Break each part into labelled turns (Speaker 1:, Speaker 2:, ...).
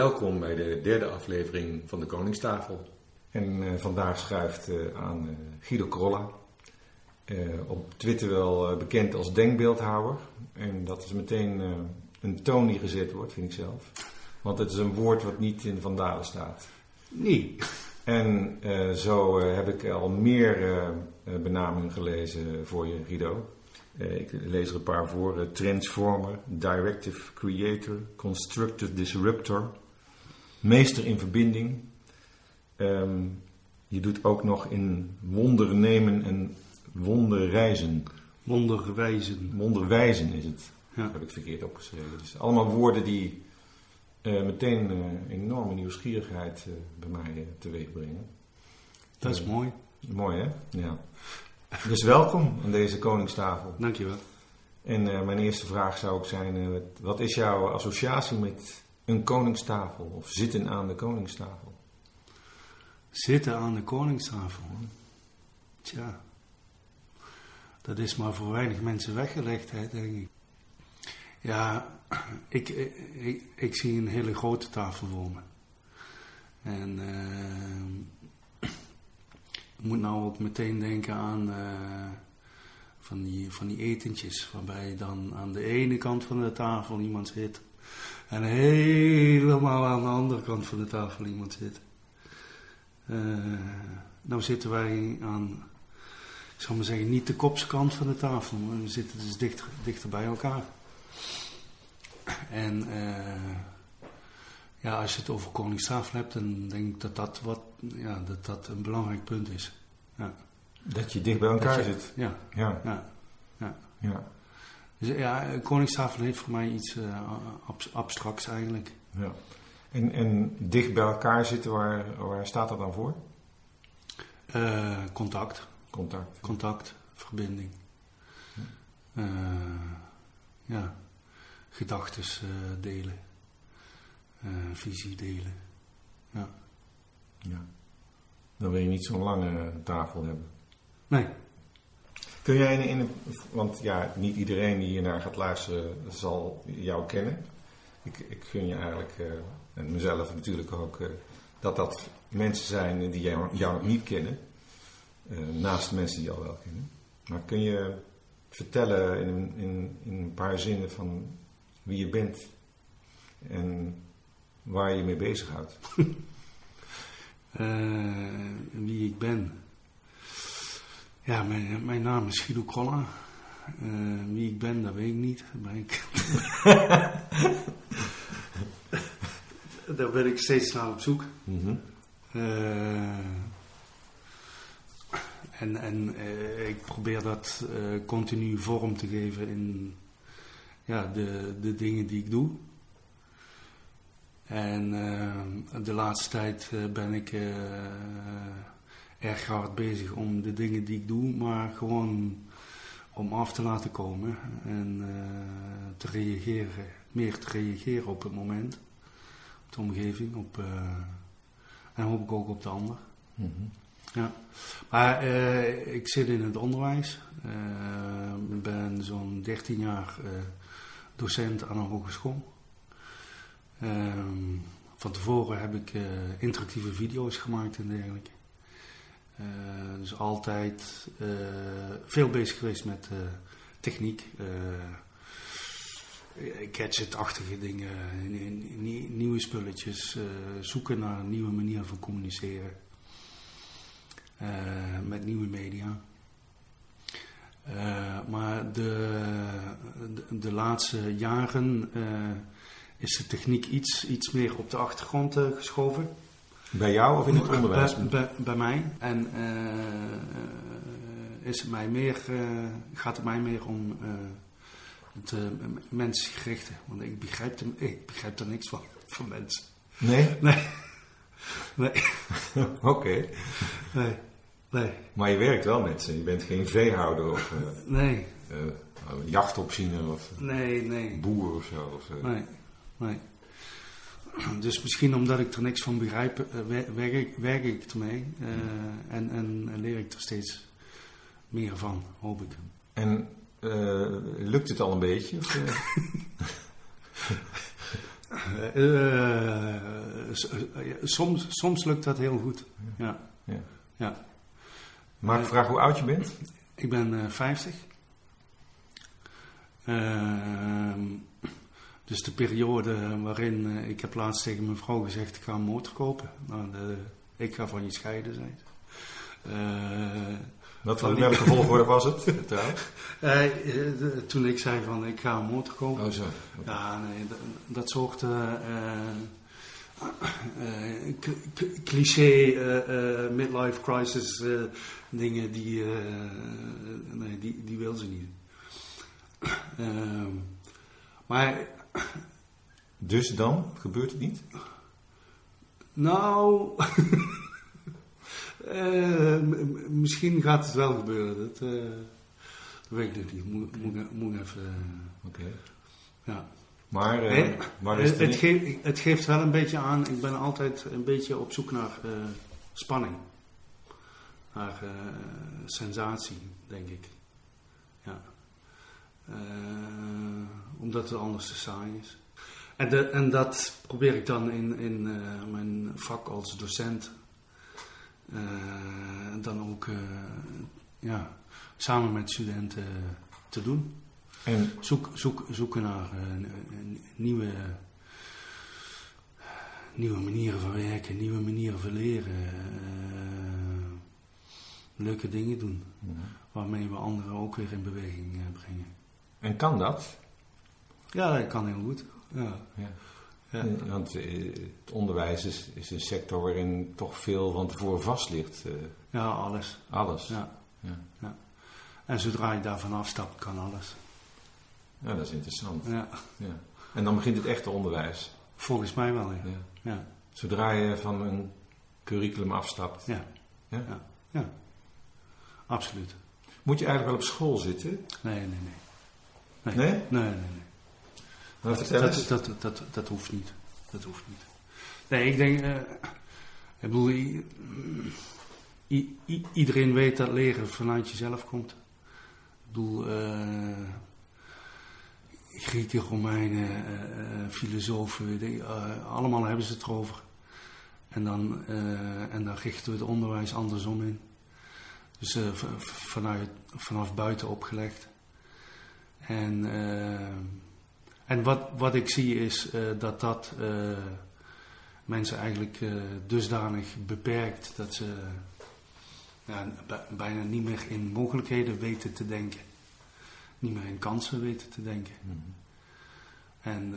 Speaker 1: welkom bij de derde aflevering van de Koningstafel.
Speaker 2: En uh, vandaag schuift uh, aan uh, Guido Krolla. op Twitter wel bekend als denkbeeldhouwer. En dat is meteen een toon die gezet wordt, vind ik zelf. Want het is een woord wat niet in Van Dalen staat.
Speaker 3: Nee.
Speaker 2: En zo heb ik al meer benamingen gelezen voor je, Guido. ik lees er een paar voor. transformer, directive creator, constructive disruptor, meester in verbinding. Um, je doet ook nog in wonder nemen en wonderreizen.
Speaker 3: Wonderwijzen.
Speaker 2: Wonderwijzen is het.
Speaker 3: Ja.
Speaker 2: Dat heb ik verkeerd opgeschreven. Dus allemaal woorden die uh, meteen uh, enorme nieuwsgierigheid uh, bij mij teweeg brengen.
Speaker 3: Dat is mooi.
Speaker 2: Mooi hè? Ja. Dus welkom aan deze Koningstafel.
Speaker 3: Dankjewel.
Speaker 2: En mijn eerste vraag zou ook zijn, wat is jouw associatie met een koningstafel of zitten aan de koningstafel?
Speaker 3: Zitten aan de koningstafel. Tja, dat is maar voor weinig mensen weggelegd, hè, denk ik. Ja, ik, ik, zie een hele grote tafel voor me. En uh, ik moet nou ook meteen denken aan uh, van, die, van die etentjes, waarbij dan aan de ene kant van de tafel iemand zit en helemaal aan de andere kant van de tafel iemand zit. Uh, nou zitten wij aan, ik zal maar zeggen, niet de kopskant van de tafel, maar we zitten dus dichter, dichter bij elkaar. En uh, ja, als je het over Koningstafel hebt, dan denk ik dat dat, wat, ja, dat, dat een belangrijk punt is. Ja.
Speaker 2: Dat je dicht bij elkaar je, zit.
Speaker 3: Ja.
Speaker 2: Ja.
Speaker 3: ja. ja.
Speaker 2: ja.
Speaker 3: Dus ja, Koningstafel heeft voor mij iets uh, abstracts eigenlijk.
Speaker 2: Ja. En, en dicht bij elkaar zitten, waar, waar staat dat dan voor?
Speaker 3: Uh, contact.
Speaker 2: Contact.
Speaker 3: Contact, verbinding. Ja, gedachten delen. visie delen. Ja.
Speaker 2: ja. Dan wil je niet zo'n lange tafel hebben.
Speaker 3: Nee.
Speaker 2: Kun jij in, want ja, niet iedereen die hiernaar gaat luisteren zal jou kennen. Ik, ik gun je eigenlijk, uh, en mezelf natuurlijk ook, uh, dat dat mensen zijn die jou, jou niet kennen. Uh, naast mensen die jou wel kennen. Maar kun je vertellen in, in, in een paar zinnen van wie je bent en waar je mee bezighoudt?
Speaker 3: wie ik ben. Ja, mijn, mijn naam is Guido Krolla. Uh, wie ik ben, dat weet ik niet. Ik Daar ben ik steeds naar op zoek.
Speaker 2: Mm -hmm.
Speaker 3: uh, en en uh, ik probeer dat continu vorm te geven in ja, de, de dingen die ik doe. En de laatste tijd ben ik erg hard bezig om de dingen die ik doe, maar gewoon om af te laten komen en uh, te reageren, meer te reageren op het moment, op de omgeving, op, uh, en hoop ik ook op de ander.
Speaker 2: Mm -hmm.
Speaker 3: Ja. Maar uh, ik zit in het onderwijs, ik ben zo'n 13 jaar docent aan een hogeschool. van tevoren heb ik interactieve video's gemaakt en dergelijke. Uh, dus altijd uh, veel bezig geweest met uh, techniek, gadgetachtige dingen, nieuwe spulletjes, zoeken naar een nieuwe manier van communiceren met nieuwe media. maar de, de, de, laatste jaren is de techniek iets, iets meer op de achtergrond geschoven.
Speaker 2: Bij jou of in het onderwijs?
Speaker 3: Bij, bij, bij mij. En uh, is het mij meer, uh, gaat het mij meer om uh, het mensgerichte. Want ik begrijp, er, ik begrijp er niks van, van mensen.
Speaker 2: Nee?
Speaker 3: Nee. Nee.
Speaker 2: Oké. Okay.
Speaker 3: Nee. Nee.
Speaker 2: Maar je werkt wel met ze. Je bent geen veehouder of
Speaker 3: nee.
Speaker 2: jachtopziener of
Speaker 3: nee, nee.
Speaker 2: boer of zo. Of,
Speaker 3: nee. Nee. Dus misschien omdat ik er niks van begrijp, werk ik, werk ik ermee uh, en, en, en, leer ik er steeds meer van, hoop ik.
Speaker 2: En uh, lukt het al een beetje?
Speaker 3: Eh, eh, ja, soms, soms lukt dat heel goed. Ja.
Speaker 2: Ja.
Speaker 3: Ja.
Speaker 2: Mag ik
Speaker 3: Eh,
Speaker 2: vragen hoe oud je bent?
Speaker 3: Ik ben eh 50. Ehm, dus de periode waarin eh, ik heb laatst tegen mijn vrouw gezegd: ik ga een motor kopen. Nou, de, ik ga van je scheiden, zei ze. Eh,
Speaker 2: Wat
Speaker 3: die-
Speaker 2: welke volgorde was het trouwens?
Speaker 3: eh, eh, toen ik zei van ik ga een motor kopen.
Speaker 1: Oh zo.
Speaker 3: Ja, nee, dat, dat soort cliché midlife crisis dingen, die, nee, die, die wil ze niet. Ehm, maar
Speaker 2: Dus dan gebeurt het niet?
Speaker 3: nou, eh, misschien gaat het wel gebeuren. Dat, eh, dat weet ik niet. Moet, moet, moet even, eh,
Speaker 2: Oké.
Speaker 3: ja.
Speaker 2: Maar,
Speaker 3: Nee,
Speaker 2: maar is
Speaker 3: het,
Speaker 2: het
Speaker 3: het, geeft, het geeft wel een beetje aan, ik ben altijd een beetje op zoek naar spanning. Naar sensatie, denk ik. Eh, omdat het anders te saai is. En, de, en dat probeer ik dan in, in eh, mijn vak als docent eh, dan ook ja, samen met studenten te doen.
Speaker 2: En
Speaker 3: Zoek, zoek, zoeken naar nieuwe, nieuwe manieren van werken, nieuwe manieren van leren. leuke dingen doen. Waarmee we anderen ook weer in beweging brengen.
Speaker 2: En kan dat?
Speaker 3: Ja, dat kan heel goed. Ja.
Speaker 2: Ja.
Speaker 3: Ja.
Speaker 2: Want eh, het onderwijs is, is een sector waarin toch veel van tevoren vast ligt. eh,
Speaker 3: ja, alles.
Speaker 2: alles.
Speaker 3: Ja.
Speaker 2: Ja.
Speaker 3: Ja. En zodra je daarvan afstapt, kan alles.
Speaker 2: Ja, dat is interessant.
Speaker 3: Ja.
Speaker 2: Ja. En dan begint het echte onderwijs.
Speaker 3: Volgens mij wel, ja.
Speaker 2: Zodra je van een curriculum afstapt.
Speaker 3: Ja?
Speaker 2: Ja.
Speaker 3: ja. Absoluut.
Speaker 2: Moet je eigenlijk wel op school zitten?
Speaker 3: Nee, nee, nee. Nee?
Speaker 2: Nee?
Speaker 3: Nee, nee. Dat, dat, dat, dat hoeft niet. Dat hoeft niet. Nee, ik denk... eh, ik bedoel, i- i- i- iedereen weet dat leren vanuit jezelf komt. Ik bedoel... eh, Grieken, Romeinen, eh, filosofen, die, allemaal hebben ze het erover. En dan, en dan richten we het onderwijs andersom in. Dus vanuit, vanaf buiten opgelegd. En, eh, en wat, wat ik zie is eh, dat dat eh, mensen eigenlijk dusdanig beperkt dat ze ja, bijna niet meer in mogelijkheden weten te denken. Niet meer in kansen weten te denken.
Speaker 2: Mhm.
Speaker 3: En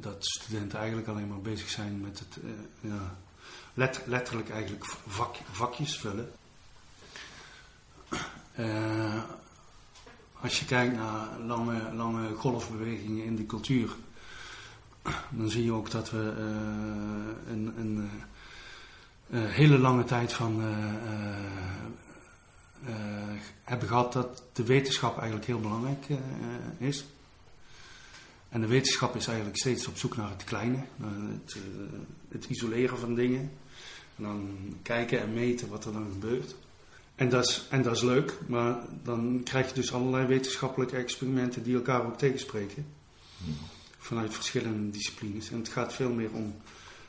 Speaker 3: dat studenten eigenlijk alleen maar bezig zijn met het ja, let- letterlijk eigenlijk vak, vakjes vullen. Eh, als je kijkt naar lange, lange golfbewegingen in de cultuur, dan zie je ook dat we eh, een, een eh, eh, hele lange tijd van hebben gehad dat de wetenschap eigenlijk heel belangrijk is. En de wetenschap is eigenlijk steeds op zoek naar het kleine, het, het isoleren van dingen. En dan kijken en meten wat er dan gebeurt. En dat, is, en dat is leuk, maar dan krijg je dus allerlei wetenschappelijke experimenten die elkaar ook tegenspreken. Vanuit verschillende disciplines. En het gaat veel meer om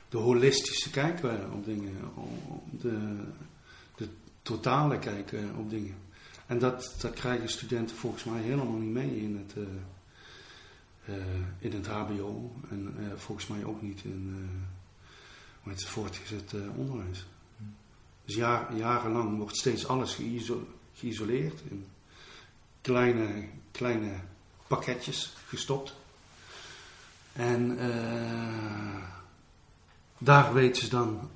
Speaker 3: de holistische kijk eh, op dingen, om de, de totale kijk eh, op dingen. En dat, dat krijgen studenten volgens mij helemaal niet mee in het, eh, in het HBO. En volgens mij ook niet in het, voortgezet onderwijs. Dus jaar, jarenlang wordt steeds alles geïso- geïsoleerd in kleine, kleine pakketjes gestopt. En eh, daar weten ze dan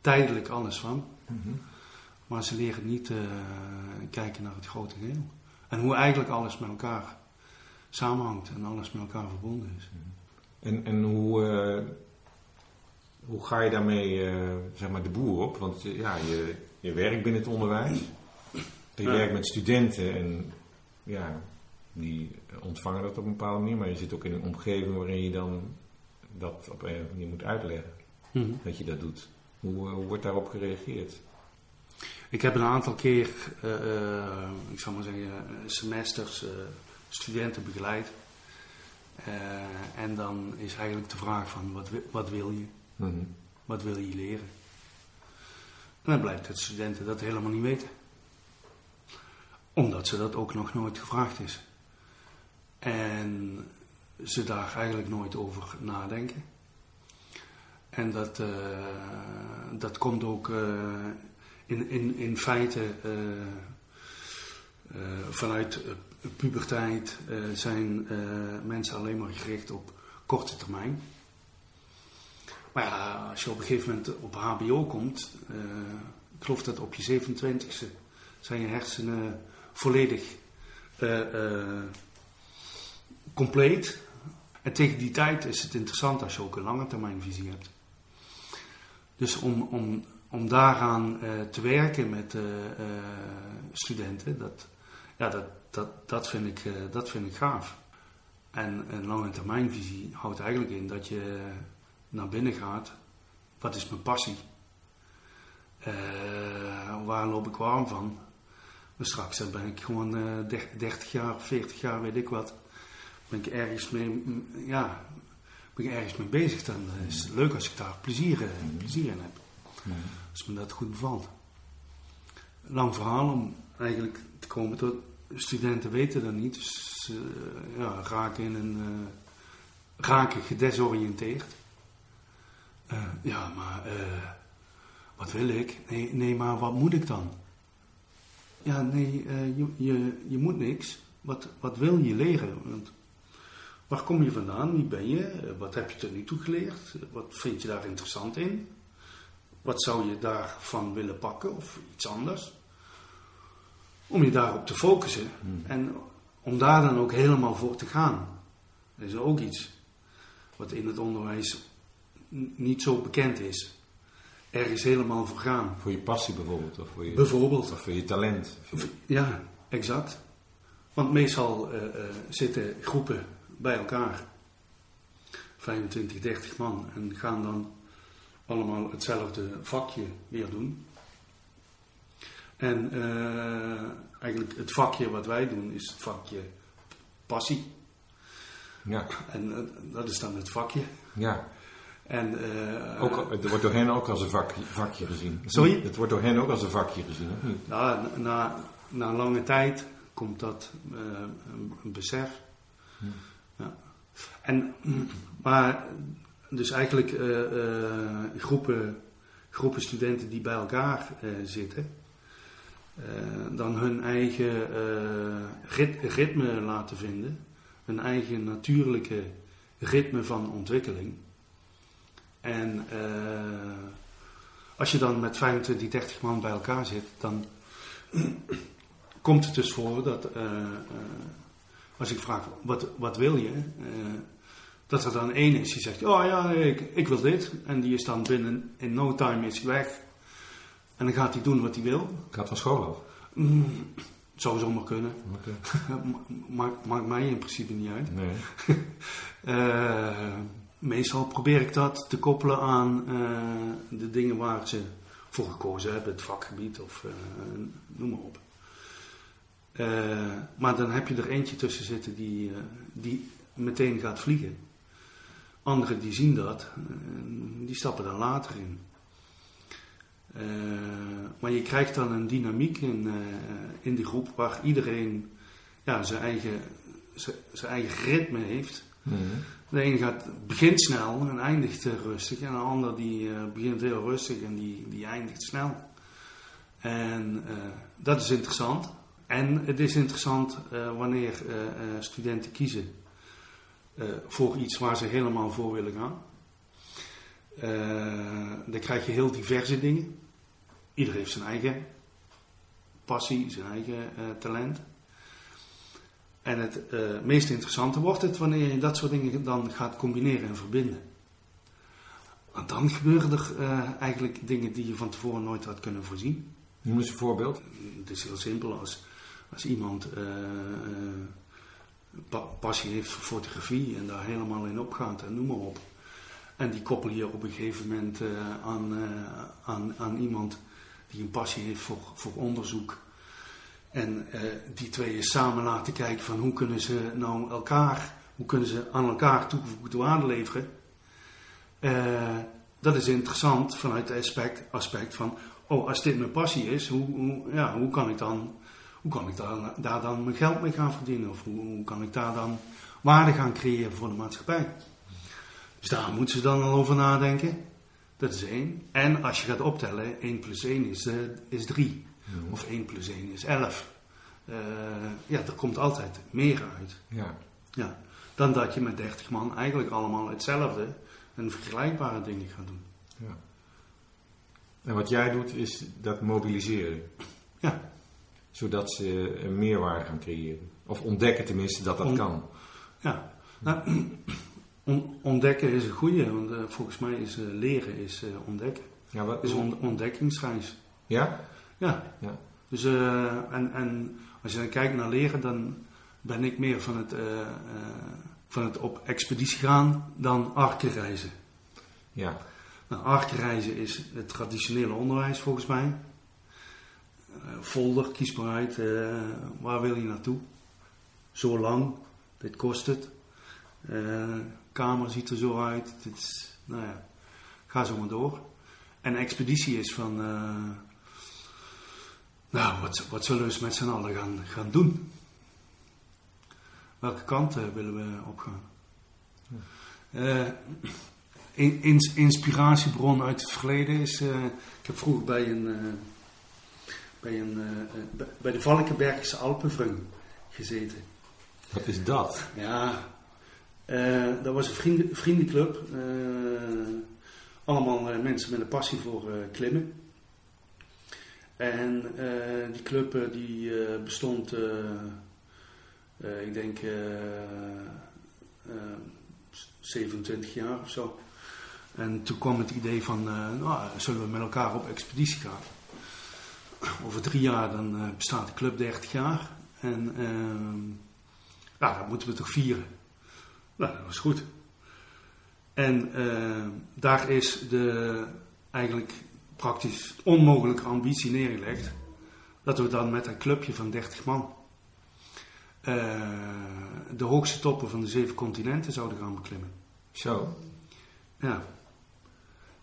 Speaker 3: tijdelijk alles van.
Speaker 2: Mhm.
Speaker 3: Maar ze leren niet eh, kijken naar het grote geheel. En hoe eigenlijk alles met elkaar samenhangt en alles met elkaar verbonden is.
Speaker 2: En, en hoe, eh, hoe ga je daarmee eh, zeg maar de boer op? Want eh, ja, je, je werkt binnen het onderwijs. Je
Speaker 3: Ja.
Speaker 2: werkt met studenten en ja, die ontvangen dat op een bepaalde manier. Maar je zit ook in een omgeving waarin je dan dat op een of andere manier moet uitleggen.
Speaker 3: Mhm.
Speaker 2: Dat je dat doet. Hoe, eh, hoe wordt daarop gereageerd?
Speaker 3: Ik heb een aantal keer, ik zal maar zeggen, semesters studenten begeleid. En dan is eigenlijk de vraag van wat, wat wil je?
Speaker 2: Mhm.
Speaker 3: Wat wil je leren? En dan blijkt dat studenten dat helemaal niet weten. Omdat ze dat ook nog nooit gevraagd is. En ze daar eigenlijk nooit over nadenken. En dat, eh, dat komt ook eh, in, in, in feite eh, vanuit puberteit zijn mensen alleen maar gericht op korte termijn. Maar ja, als je op een gegeven moment op HBO komt, eh, ik geloof dat op je 27e zijn je hersenen volledig eh, eh, compleet. En tegen die tijd is het interessant als je ook een lange termijnvisie hebt. Dus om, om, om daaraan te werken met studenten, dat, ja, dat, dat, dat, vind ik, dat vind ik gaaf. En een lange termijnvisie houdt eigenlijk in dat je naar binnen gaat. Wat is mijn passie? Eh, waar loop ik warm van? Maar straks dan ben ik gewoon eh, der- 30 jaar, 40 jaar, weet ik wat. Ben ik ergens mee, ja, ben ik ergens mee bezig. Dan is het leuk als ik daar plezier, eh, plezier in heb.
Speaker 2: Mhm.
Speaker 3: Als me dat goed bevalt. Lang verhaal om eigenlijk te komen tot. Studenten weten dat niet, dus ze eh, ja, raken, in een, eh, raken gedesoriënteerd. Eh, ja, maar eh, wat wil ik? Nee, nee, maar wat moet ik dan? Ja, nee, eh, je, je, je moet niks. Wat, wat wil je leren? Want waar kom je vandaan? Wie ben je? Wat heb je tot nu toe geleerd? Wat vind je daar interessant in? Wat zou je daarvan willen pakken of iets anders? Om je daarop te focussen en om daar dan ook helemaal voor te gaan. Dat is ook iets wat in het onderwijs niet zo bekend is. Ergens helemaal voor gaan.
Speaker 2: Voor je passie bijvoorbeeld, of voor je,
Speaker 3: Bijvoorbeeld.
Speaker 2: of voor je talent. Of je-
Speaker 3: Ja, exact. Want meestal eh, eh, zitten groepen bij elkaar, 25, 30 man, en gaan dan allemaal hetzelfde vakje weer doen. En eh, eigenlijk het vakje wat wij doen is het vakje passie.
Speaker 2: Ja,
Speaker 3: En dat is dan het vakje.
Speaker 2: ja.
Speaker 3: En, eh,
Speaker 2: Ook, het wordt door hen ook als een vakje, vakje gezien.
Speaker 3: Sorry?
Speaker 2: Het wordt door hen ook als een vakje gezien, of niet?
Speaker 3: Ja, na, na lange tijd komt dat eh, een, een besef. Ja. En, maar dus eigenlijk eh, groepen, groepen studenten die bij elkaar zitten, dan hun eigen rit- ritme laten vinden, hun eigen natuurlijke ritme van ontwikkeling. En eh, als je dan met 25, 30 man bij elkaar zit, dan komt het dus voor dat eh, eh, als ik vraag wat, wat wil je, dat er dan één is die zegt, oh ja, ik, ik wil dit. En die is dan binnen in no time is weg. En dan gaat hij doen wat hij wil.
Speaker 2: Ik had van school af.
Speaker 3: Mm, het zou zomaar kunnen. Maakt, maakt mij in principe niet uit.
Speaker 2: Nee.
Speaker 3: Meestal probeer ik dat te koppelen aan eh, de dingen waar ze voor gekozen hebben, het vakgebied of eh, noem maar op. Eh, maar dan heb je er eentje tussen zitten die, die meteen gaat vliegen. Anderen die zien dat, die stappen dan later in. Maar je krijgt dan een dynamiek in, in die groep waar iedereen ja, zijn, eigen, zijn, zijn eigen ritme heeft.
Speaker 2: Mhm.
Speaker 3: De een gaat, begint snel en eindigt rustig. En de ander die eh, begint heel rustig en die, die eindigt snel. En eh, dat is interessant. En het is interessant eh, wanneer studenten kiezen voor iets waar ze helemaal voor willen gaan. Dan krijg je heel diverse dingen. Ieder heeft zijn eigen passie, zijn eigen talent. En het eh, meest interessante wordt het wanneer je dat soort dingen dan gaat combineren en verbinden. Want dan gebeuren er eh, eigenlijk dingen die je van tevoren nooit had kunnen voorzien.
Speaker 2: Noem eens een voorbeeld.
Speaker 3: Het is heel simpel. Als, als iemand pa- passie heeft voor fotografie en daar helemaal in opgaat en noem maar op. En die koppel je op een gegeven moment aan, aan, aan iemand die een passie heeft voor, voor onderzoek. En eh, die tweeën samen laten kijken van hoe kunnen ze nou elkaar hoe kunnen ze aan elkaar toegevoegde waarde leveren. Eh, dat is interessant vanuit het aspect, aspect van, oh, als dit mijn passie is, hoe, ja, hoe kan ik dan, hoe kan ik daar, dan mijn geld mee gaan verdienen? Of hoe, kan ik daar dan waarde gaan creëren voor de maatschappij? Dus daar moeten ze dan al over nadenken. Dat is één. En als je gaat optellen, 1 plus 1 is, uh, is 3.
Speaker 2: Mhm.
Speaker 3: Of 1 plus 1 is 11. Uh, ja, er komt altijd meer uit.
Speaker 2: Ja.
Speaker 3: Ja. Dan dat je met 30 man eigenlijk allemaal hetzelfde en vergelijkbare dingen gaat doen.
Speaker 2: ja. En wat jij doet is dat mobiliseren.
Speaker 3: Ja.
Speaker 2: Zodat ze een meerwaarde gaan creëren. Of ontdekken tenminste dat dat kan.
Speaker 3: Ja. Nou, on- ontdekken is een goede, want eh, volgens mij is eh, leren is eh, ontdekken.
Speaker 2: Ja, wat,
Speaker 3: Is een ontdekkingsreis.
Speaker 2: ja?
Speaker 3: Ja.
Speaker 2: Ja.
Speaker 3: Dus, eh, en, en als je dan kijkt naar leren, dan ben ik meer van het, eh, eh, van het op expeditie gaan dan arkenreizen.
Speaker 2: Ja.
Speaker 3: Nou, arkenreizen is het traditionele onderwijs volgens mij. Folder, kies maar uit, waar wil je naartoe? Zo lang, dit kost het. Kamer ziet er zo uit. Dit is, nou ja, ga zo maar door. En expeditie is van, nou, wat, wat zullen we eens met z'n allen gaan, gaan doen? Welke kant eh, willen we opgaan? Eh, in, ins- inspiratiebron uit het verleden is. eh, ik heb vroeger bij een. eh, bij, een eh, eh, bij- de Valkenbergse Alpenvung gezeten.
Speaker 2: Wat is dat?
Speaker 3: Ja, eh, dat was een vrienden, vriendenclub. eh, allemaal eh, mensen met een passie voor eh, klimmen. En eh, die club eh, die eh, bestond, ik denk, eh, eh, 27 jaar of zo. En toen kwam het idee van, nou, zullen we met elkaar op expeditie gaan? Over drie jaar dan bestaat de club 30 jaar. En ehm, ja, dat moeten we toch vieren. Nou, dat was goed. En eh, daar is de eigenlijk praktisch onmogelijke ambitie neergelegd. Dat we dan met een clubje van 30 man eh, de hoogste toppen van de zeven continenten zouden gaan beklimmen.
Speaker 2: Zo.
Speaker 3: Ja.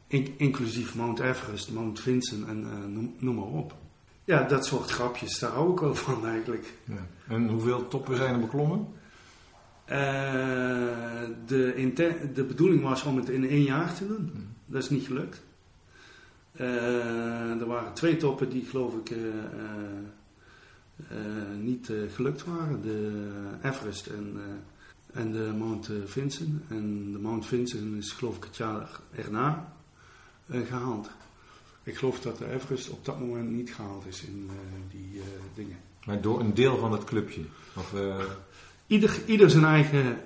Speaker 3: In- inclusief Mount Everest, Mount Vincent en eh, noem, noem maar op. Ja, dat soort grapjes, daar hou ik wel van eigenlijk.
Speaker 2: Ja. En hoeveel toppen zijn er beklommen?
Speaker 3: Eh, de, de bedoeling was om het in één jaar te doen. Dat is niet gelukt. Eh, er waren twee toppen die geloof ik eh, eh, niet gelukt waren. De Everest en, en de Mount Vincent. En de Mount Vincent is geloof ik het jaar erna eh, gehaald. Ik geloof dat de Everest op dat moment niet gehaald is in die dingen.
Speaker 2: Maar door een deel van het clubje. Of,
Speaker 3: Ieder, ieder zijn eigen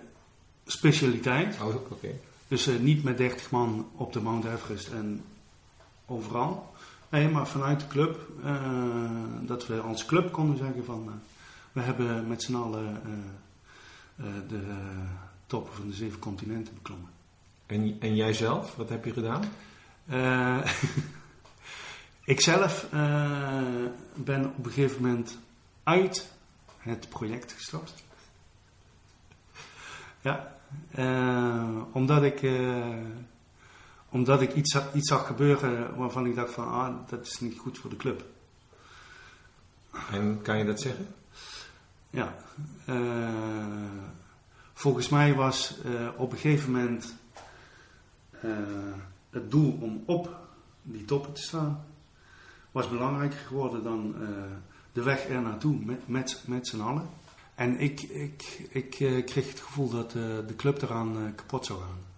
Speaker 3: specialiteit.
Speaker 2: oh, oké.
Speaker 3: Dus niet met 30 man op de Mount Everest en overal. Nee, maar vanuit de club. eh, dat we als club konden zeggen van... eh, we hebben met z'n allen eh, de toppen van de zeven continenten beklommen.
Speaker 2: En, en jijzelf, wat heb je gedaan?
Speaker 3: Ikzelf eh, ben op een gegeven moment uit het project gestapt. Ja, omdat ik, omdat ik iets, zag- iets zag gebeuren waarvan ik dacht van, ah, dat is niet goed voor de club.
Speaker 2: En kan je dat zeggen?
Speaker 3: Ja, eh, volgens mij was eh, op een gegeven moment eh, het doel om op die toppen te staan, was belangrijker geworden dan de weg er naartoe met, met, met z'n allen. En ik, ik, ik kreeg het gevoel dat de club eraan kapot zou gaan.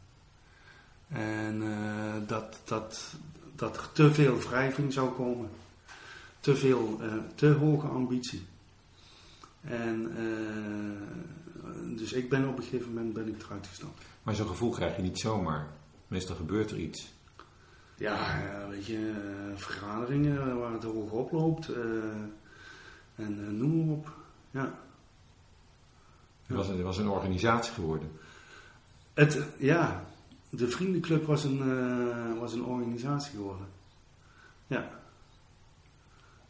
Speaker 3: En eh, dat, dat, dat er te veel wrijving zou komen. Te veel, eh, te hoge ambitie. En eh, dus ik ben op een gegeven moment ben ik eruit gestapt.
Speaker 2: Maar zo'n gevoel krijg je niet zomaar. Meestal gebeurt er iets.
Speaker 3: Ja, weet je, vergaderingen waar het hoog oploopt. en noem maar op. Ja.
Speaker 2: Het was, het was een organisatie geworden.
Speaker 3: Het, ja, de vriendenclub was een, eh, was een organisatie geworden. Ja.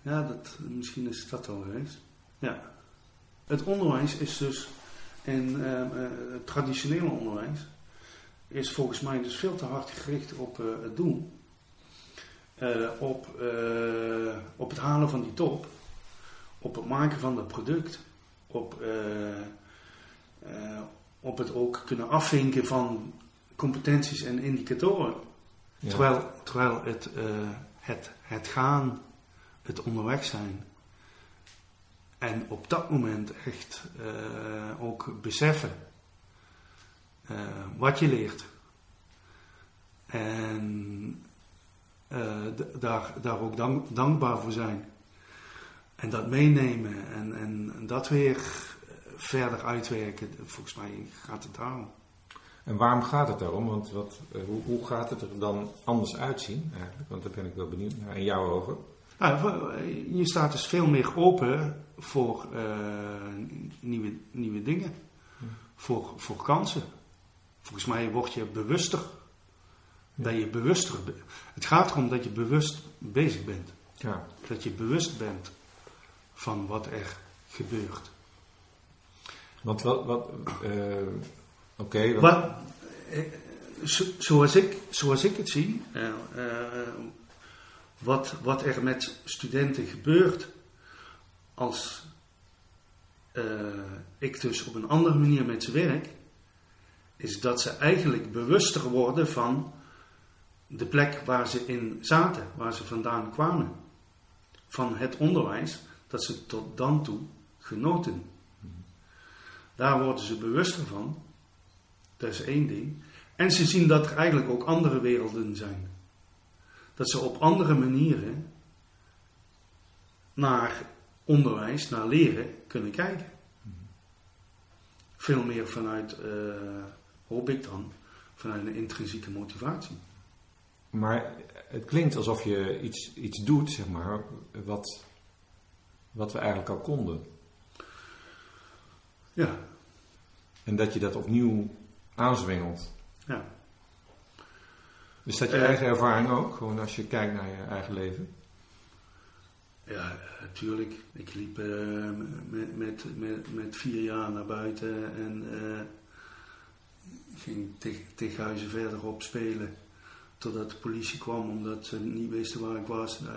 Speaker 3: Ja, dat, misschien is dat wel geweest. Ja. Het onderwijs is dus eh, eh, het traditionele onderwijs is volgens mij dus veel te hard gericht op eh, het doen. Op, op het halen van die top. Op het maken van dat product. Op, op het ook kunnen afvinken van competenties en indicatoren.
Speaker 2: Ja.
Speaker 3: Terwijl, terwijl het, eh, het, het gaan, het onderweg zijn. En op dat moment echt eh, ook beseffen eh, wat je leert. En daar, daar ook dank- dankbaar voor zijn. En dat meenemen en, en dat weer verder uitwerken. Volgens mij gaat het daarom.
Speaker 2: En waarom gaat het daarom? Want wat, eh, hoe, hoe gaat het er dan anders uitzien eigenlijk? Want daar ben ik wel benieuwd naar. In jouw ogen?
Speaker 3: Nou, je staat dus veel meer open voor eh, nieuwe, nieuwe dingen, voor, voor kansen. Volgens mij word je bewuster. Dat je bewuster bent. Het gaat erom dat je bewust bezig bent.
Speaker 2: Ja.
Speaker 3: Dat je bewust bent van wat er gebeurt.
Speaker 2: Want wat... wat eh, Oké, wat-
Speaker 3: eh, zo- zoals, ik, zoals ik het zie, eh, eh, wat, wat er met studenten gebeurt als ik dus op een andere manier met ze werk, is dat ze eigenlijk bewuster worden van de plek waar ze in zaten, waar ze vandaan kwamen. Van het onderwijs dat ze tot dan toe genoten. Daar worden ze bewuster van. Dat is één ding. En ze zien dat er eigenlijk ook andere werelden zijn. Dat ze op andere manieren naar onderwijs, naar leren kunnen kijken. Veel meer vanuit, eh, hoop ik dan, vanuit een intrinsieke motivatie.
Speaker 2: Maar het klinkt alsof je iets, iets doet, zeg maar, wat, wat we eigenlijk al konden.
Speaker 3: Ja,
Speaker 2: En dat je dat opnieuw aanzwengelt.
Speaker 3: ja.
Speaker 2: Is dat je
Speaker 3: Eh.
Speaker 2: eigen ervaring ook? Gewoon als je kijkt naar je eigen leven?
Speaker 3: Ja, natuurlijk. Ik liep eh, met, met, met, met vier jaar naar buiten en eh, ging tig- tegen huizen verderop spelen. Totdat de politie kwam omdat ze niet wisten waar ik was. Eh,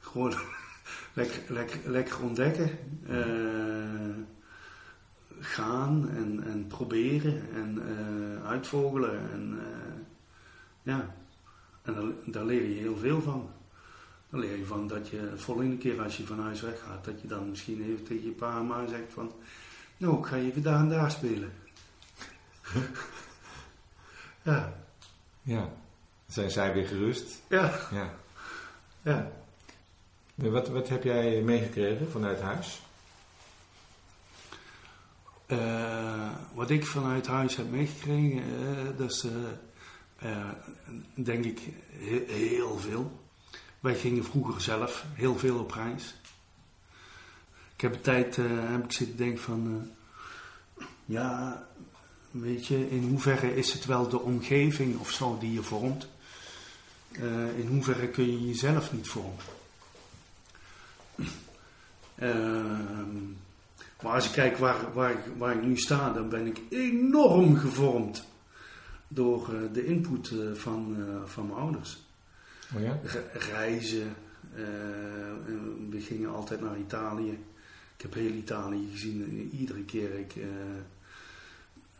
Speaker 3: gewoon lekker, lekker, lekker ontdekken. Eh, gaan en, en proberen en eh, uitvogelen. En, eh, ja, en daar, daar leer je heel veel van. Dan leer je van dat je de volgende keer als je van huis weggaat, dat je dan misschien even tegen je pa en ma zegt van, nou, ik ga even daar en daar spelen. ja,
Speaker 2: Ja. Zijn zij weer gerust?
Speaker 3: ja,
Speaker 2: Ja.
Speaker 3: ja.
Speaker 2: Wat, wat heb jij meegekregen vanuit huis?
Speaker 3: Eh, wat ik vanuit huis heb meegekregen, eh, dat is eh, denk ik he- heel veel. Wij gingen vroeger zelf heel veel op reis. Ik heb een tijd heb ik zitten denken van, ja, weet je, in hoeverre is het wel de omgeving of zo die je vormt? In hoeverre kun je jezelf niet vormen? Ehm, maar als ik kijk waar, waar, ik, waar ik nu sta, dan ben ik enorm gevormd door eh, de input eh, van, eh, van mijn ouders.
Speaker 2: Oh ja?
Speaker 3: Re- reizen, we gingen altijd naar Italië. Ik heb heel Italië gezien, iedere keer ik,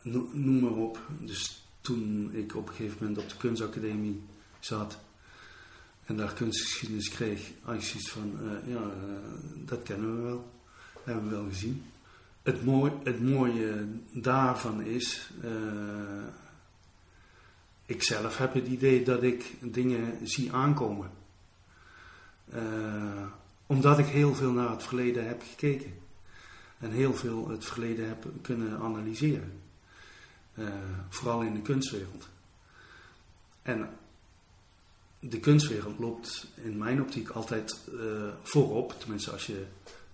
Speaker 3: no- noem maar op. Dus toen ik op een gegeven moment op de kunstacademie zat en daar kunstgeschiedenis kreeg, had ik zoiets van, ja, dat kennen we wel, hebben we wel gezien. Het, het mooie daarvan is, eh, ik zelf heb het idee dat ik dingen zie aankomen. Eh, omdat ik heel veel naar het verleden heb gekeken. En heel veel het verleden heb kunnen analyseren. Eh, vooral in de kunstwereld. En de kunstwereld loopt in mijn optiek altijd voorop. Tenminste, als je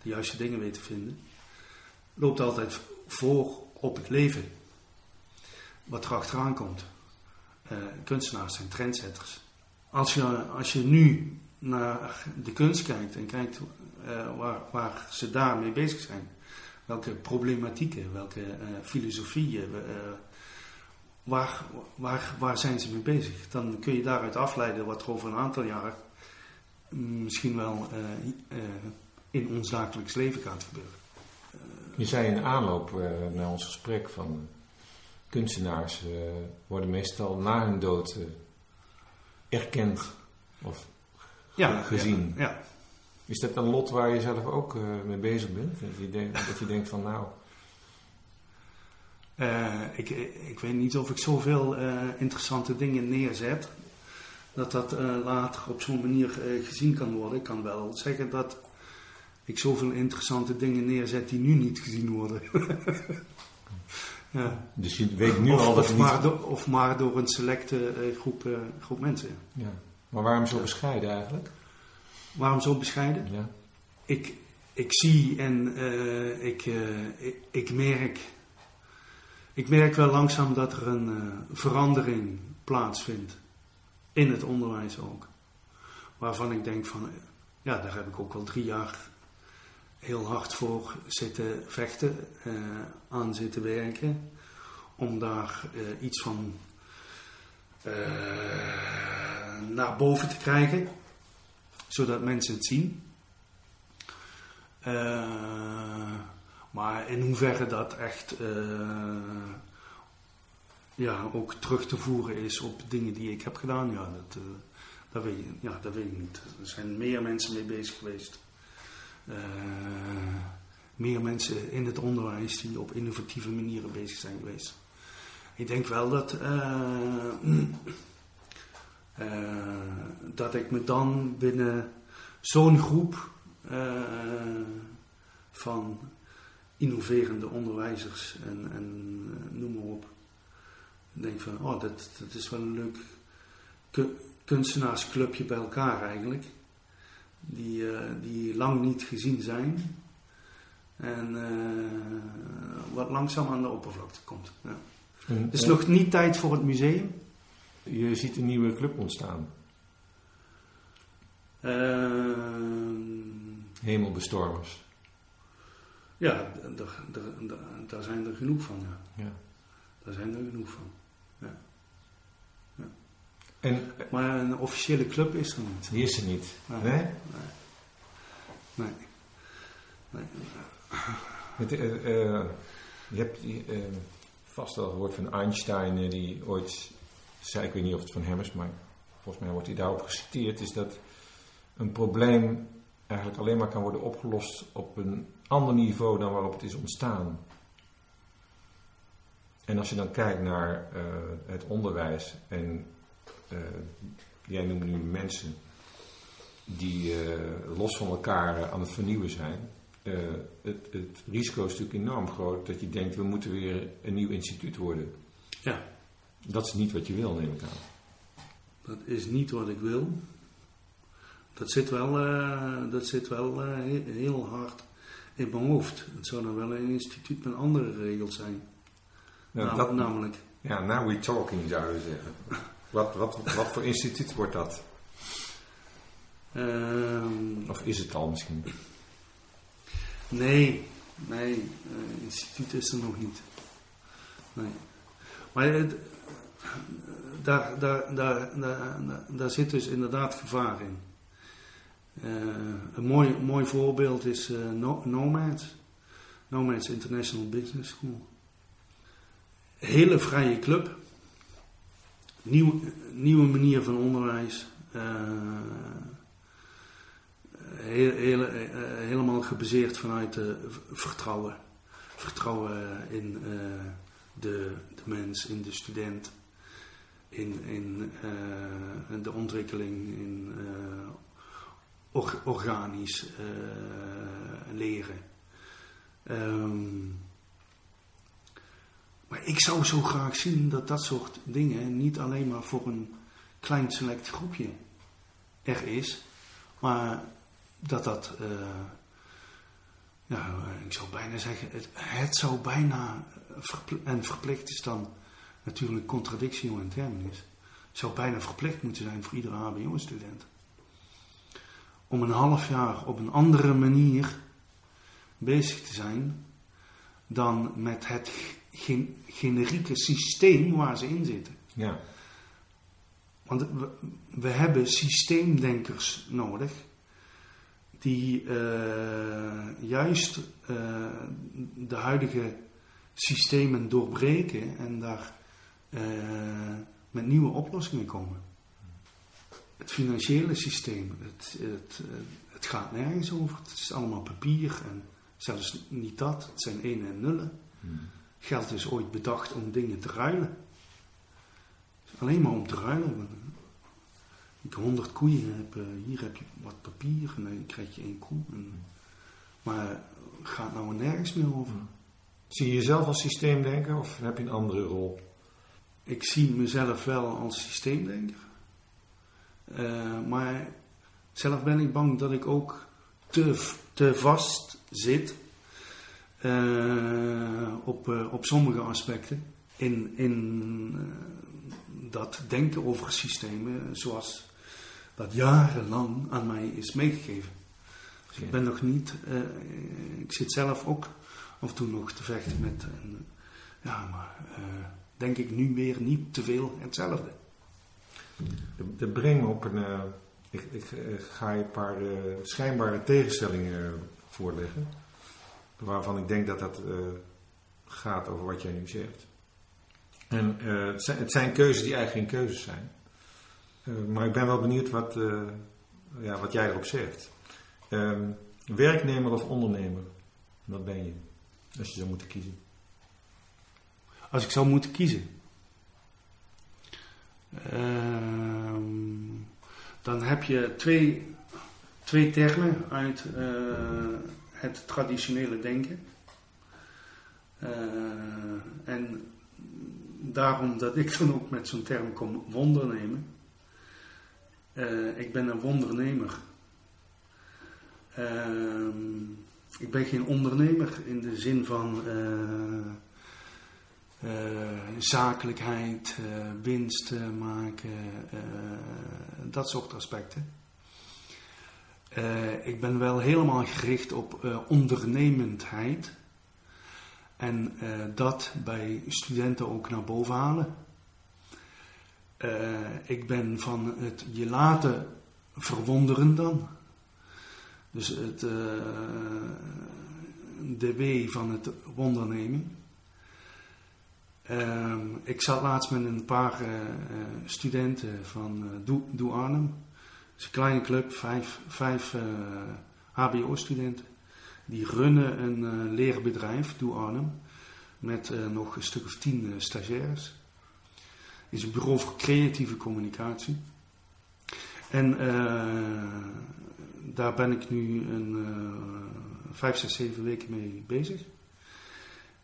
Speaker 3: de juiste dingen weet te vinden. Loopt altijd voor op het leven. Wat er achteraan komt. Eh, kunstenaars zijn trendsetters. Als je, als je nu naar de kunst kijkt en kijkt eh, waar, waar ze daarmee bezig zijn, welke problematieken, welke uh, filosofieën, waar, waar, waar zijn ze mee bezig? Dan kun je daaruit afleiden wat er over een aantal jaren misschien wel in ons dagelijks leven gaat gebeuren.
Speaker 2: Je zei in de aanloop naar ons gesprek van kunstenaars worden meestal na hun dood erkend of
Speaker 3: ja,
Speaker 2: gezien.
Speaker 3: Ja, ja.
Speaker 2: Is dat een lot waar je zelf ook mee bezig bent? Dat je, denkt, dat je denkt van nou...
Speaker 3: Ik, ik weet niet of ik zoveel interessante dingen neerzet. Dat dat later op zo'n manier gezien kan worden. Ik kan wel zeggen dat ik zoveel interessante dingen neerzet die nu niet gezien worden.
Speaker 2: ja. Dus je weet nu
Speaker 3: of,
Speaker 2: al dat
Speaker 3: of,
Speaker 2: niet...
Speaker 3: maar door, of maar door een selecte groep, groep mensen.
Speaker 2: Ja. Maar waarom zo bescheiden eigenlijk?
Speaker 3: Waarom zo bescheiden?
Speaker 2: Ja.
Speaker 3: Ik, ik zie en uh, ik, uh, ik, ik, merk. Ik merk wel langzaam dat er een uh, verandering plaatsvindt. In het onderwijs ook. Waarvan ik denk van, ja, daar heb ik ook al drie jaar heel hard voor zitten vechten, aan zitten werken. Om daar iets van naar boven te krijgen zodat mensen het zien. Maar in hoeverre dat echt ja, ook terug te voeren is op dingen die ik heb gedaan, ja, dat, dat, weet, ja, dat weet ik niet. Er zijn meer mensen mee bezig geweest. Meer mensen in het onderwijs die op innovatieve manieren bezig zijn geweest. Ik denk wel dat uh, dat ik me dan binnen zo'n groep van innoverende onderwijzers en, en noem maar op, denk van, oh, dat, dat is wel een leuk kunstenaarsclubje bij elkaar eigenlijk, die, die lang niet gezien zijn en wat langzaam aan de oppervlakte komt. Ja. Het is nog niet tijd voor het museum
Speaker 2: je ziet een nieuwe club ontstaan.
Speaker 3: Uh,
Speaker 2: Hemelbestormers.
Speaker 3: Ja, daar zijn er genoeg van. Ja.
Speaker 2: ja.
Speaker 3: Daar zijn er genoeg van.
Speaker 2: En,
Speaker 3: maar een officiële club is er niet.
Speaker 2: Die is er niet.
Speaker 3: Nee?
Speaker 2: Nee.
Speaker 3: nee. nee.
Speaker 2: Het, uh, uh, je hebt vast wel gehoord van Einstein, die ooit zei, ik weet niet of het van hem is, maar volgens mij wordt hij daarop geciteerd, is dat een probleem eigenlijk alleen maar kan worden opgelost op een ander niveau dan waarop het is ontstaan. En als je dan kijkt naar het onderwijs en uh, jij noemt nu mensen die uh, los van elkaar aan het vernieuwen zijn. Het, het, risico is natuurlijk enorm groot dat je denkt we moeten weer een nieuw instituut worden.
Speaker 3: Ja.
Speaker 2: Dat is niet wat je wil, neem ik aan.
Speaker 3: Dat is niet wat ik wil. Dat zit wel, dat zit wel heel hard in mijn hoofd. Het zou dan wel een instituut met andere regels zijn.
Speaker 2: Nou, dat,
Speaker 3: namelijk.
Speaker 2: Ja, now we're talking zou je zeggen. Wat, wat, wat voor instituut wordt dat?
Speaker 3: Um,
Speaker 2: of is het al misschien?
Speaker 3: Nee, nee, uh, instituut is er nog niet. Nee. Maar het, daar, daar, daar, daar, daar zit dus inderdaad gevaar in. Uh, een mooi, mooi voorbeeld is uh, Nomads. Nomads International Business School. Hele vrije club. Nieuw, nieuwe manier van onderwijs. Uh, heel, heel, helemaal gebaseerd vanuit vertrouwen. Vertrouwen in de, de mens, in de student in, in de ontwikkeling in or, organisch leren. Um, maar ik zou zo graag zien dat dat soort dingen niet alleen maar voor een klein select groepje er is, maar dat dat, ja, ik zou bijna zeggen, het, het zou bijna, en verplicht is dan natuurlijk contradictio in terminis, zou bijna verplicht moeten zijn voor iedere HBO-student. Om een half jaar op een andere manier bezig te zijn dan met het gen- generieke systeem waar ze in zitten.
Speaker 2: Ja.
Speaker 3: Want we, we hebben systeemdenkers nodig die eh, juist eh, de huidige systemen doorbreken en daar eh, met nieuwe oplossingen komen. Het financiële systeem, het, het, het gaat nergens over. Het is allemaal papier en zelfs niet dat. Het zijn enen en nullen. Geld is ooit bedacht om dingen te ruilen. Alleen maar om te ruilen. Ik 100 koeien heb, eh, hier heb je wat papier en dan krijg je één koe. En, maar gaat nou nergens meer over.
Speaker 2: Zie je jezelf als systeemdenker of heb je een andere rol?
Speaker 3: Ik zie mezelf wel als systeemdenker. Eh, maar zelf ben ik bang dat ik ook te, te vast zit op, eh, op sommige aspecten. In, in eh, dat denken over systemen zoals dat jarenlang aan mij is meegegeven. Dus ik ben nog niet, eh, ik zit zelf ook af en toe nog te vechten met, ja, maar eh, denk ik nu weer niet te veel hetzelfde.
Speaker 2: Dat- brengt me op een. eh, ik, ik eh, ga je een paar eh, schijnbare tegenstellingen eh, voorleggen. Waarvan ik denk dat dat eh, gaat over wat jij nu zegt. En eh, het, zijn, keuzes die eigenlijk geen keuzes zijn. Eh, maar ik ben wel benieuwd wat, ja, wat jij erop zegt. Ehm, werknemer of ondernemer? Wat ben je? Als je zou moeten kiezen.
Speaker 3: Als ik zou moeten kiezen. Ehm, dan heb je twee, twee termen uit het traditionele denken. Eh, en daarom dat ik dan ook met zo'n term kom, wondernemen. Eh, ik ben een wondernemer. Ehm, ik ben geen ondernemer in de zin van eh, eh, zakelijkheid, eh, winst eh, maken, eh, dat soort aspecten. Eh, ik ben wel helemaal gericht op eh, ondernemendheid. En eh, dat bij studenten ook naar boven halen. Ik ben van het je laten verwonderen dan. Dus het, de W van het wondernemen. Ehm, ik zat laatst met een paar studenten van Doe Arnhem. Is een kleine club, vijf, vijf eh, HBO-studenten. Die runnen een eh, leerbedrijf, Doe Arnhem, met eh, nog een stuk of tien eh, stagiaires. Is een bureau voor creatieve communicatie. En eh, daar ben ik nu een eh, vijf, zes, zeven weken mee bezig.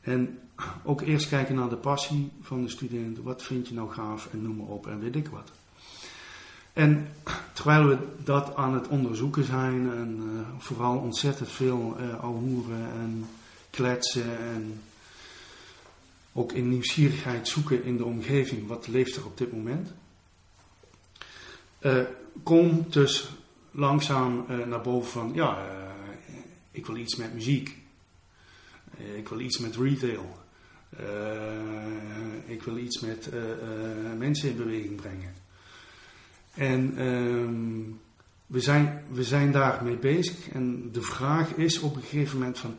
Speaker 3: En ook eerst kijken naar de passie van de student. Wat vind je nou gaaf en noem maar op en weet ik wat. En terwijl we dat aan het onderzoeken zijn en eh, vooral ontzettend veel uh, en kletsen en ook in nieuwsgierigheid zoeken in de omgeving, wat leeft er op dit moment. Uh, kom dus langzaam naar boven van, ja, ik wil iets met muziek. ik wil iets met retail. ik wil iets met mensen in beweging brengen. En um, we, zijn, we zijn daarmee bezig. En de vraag is op een gegeven moment van,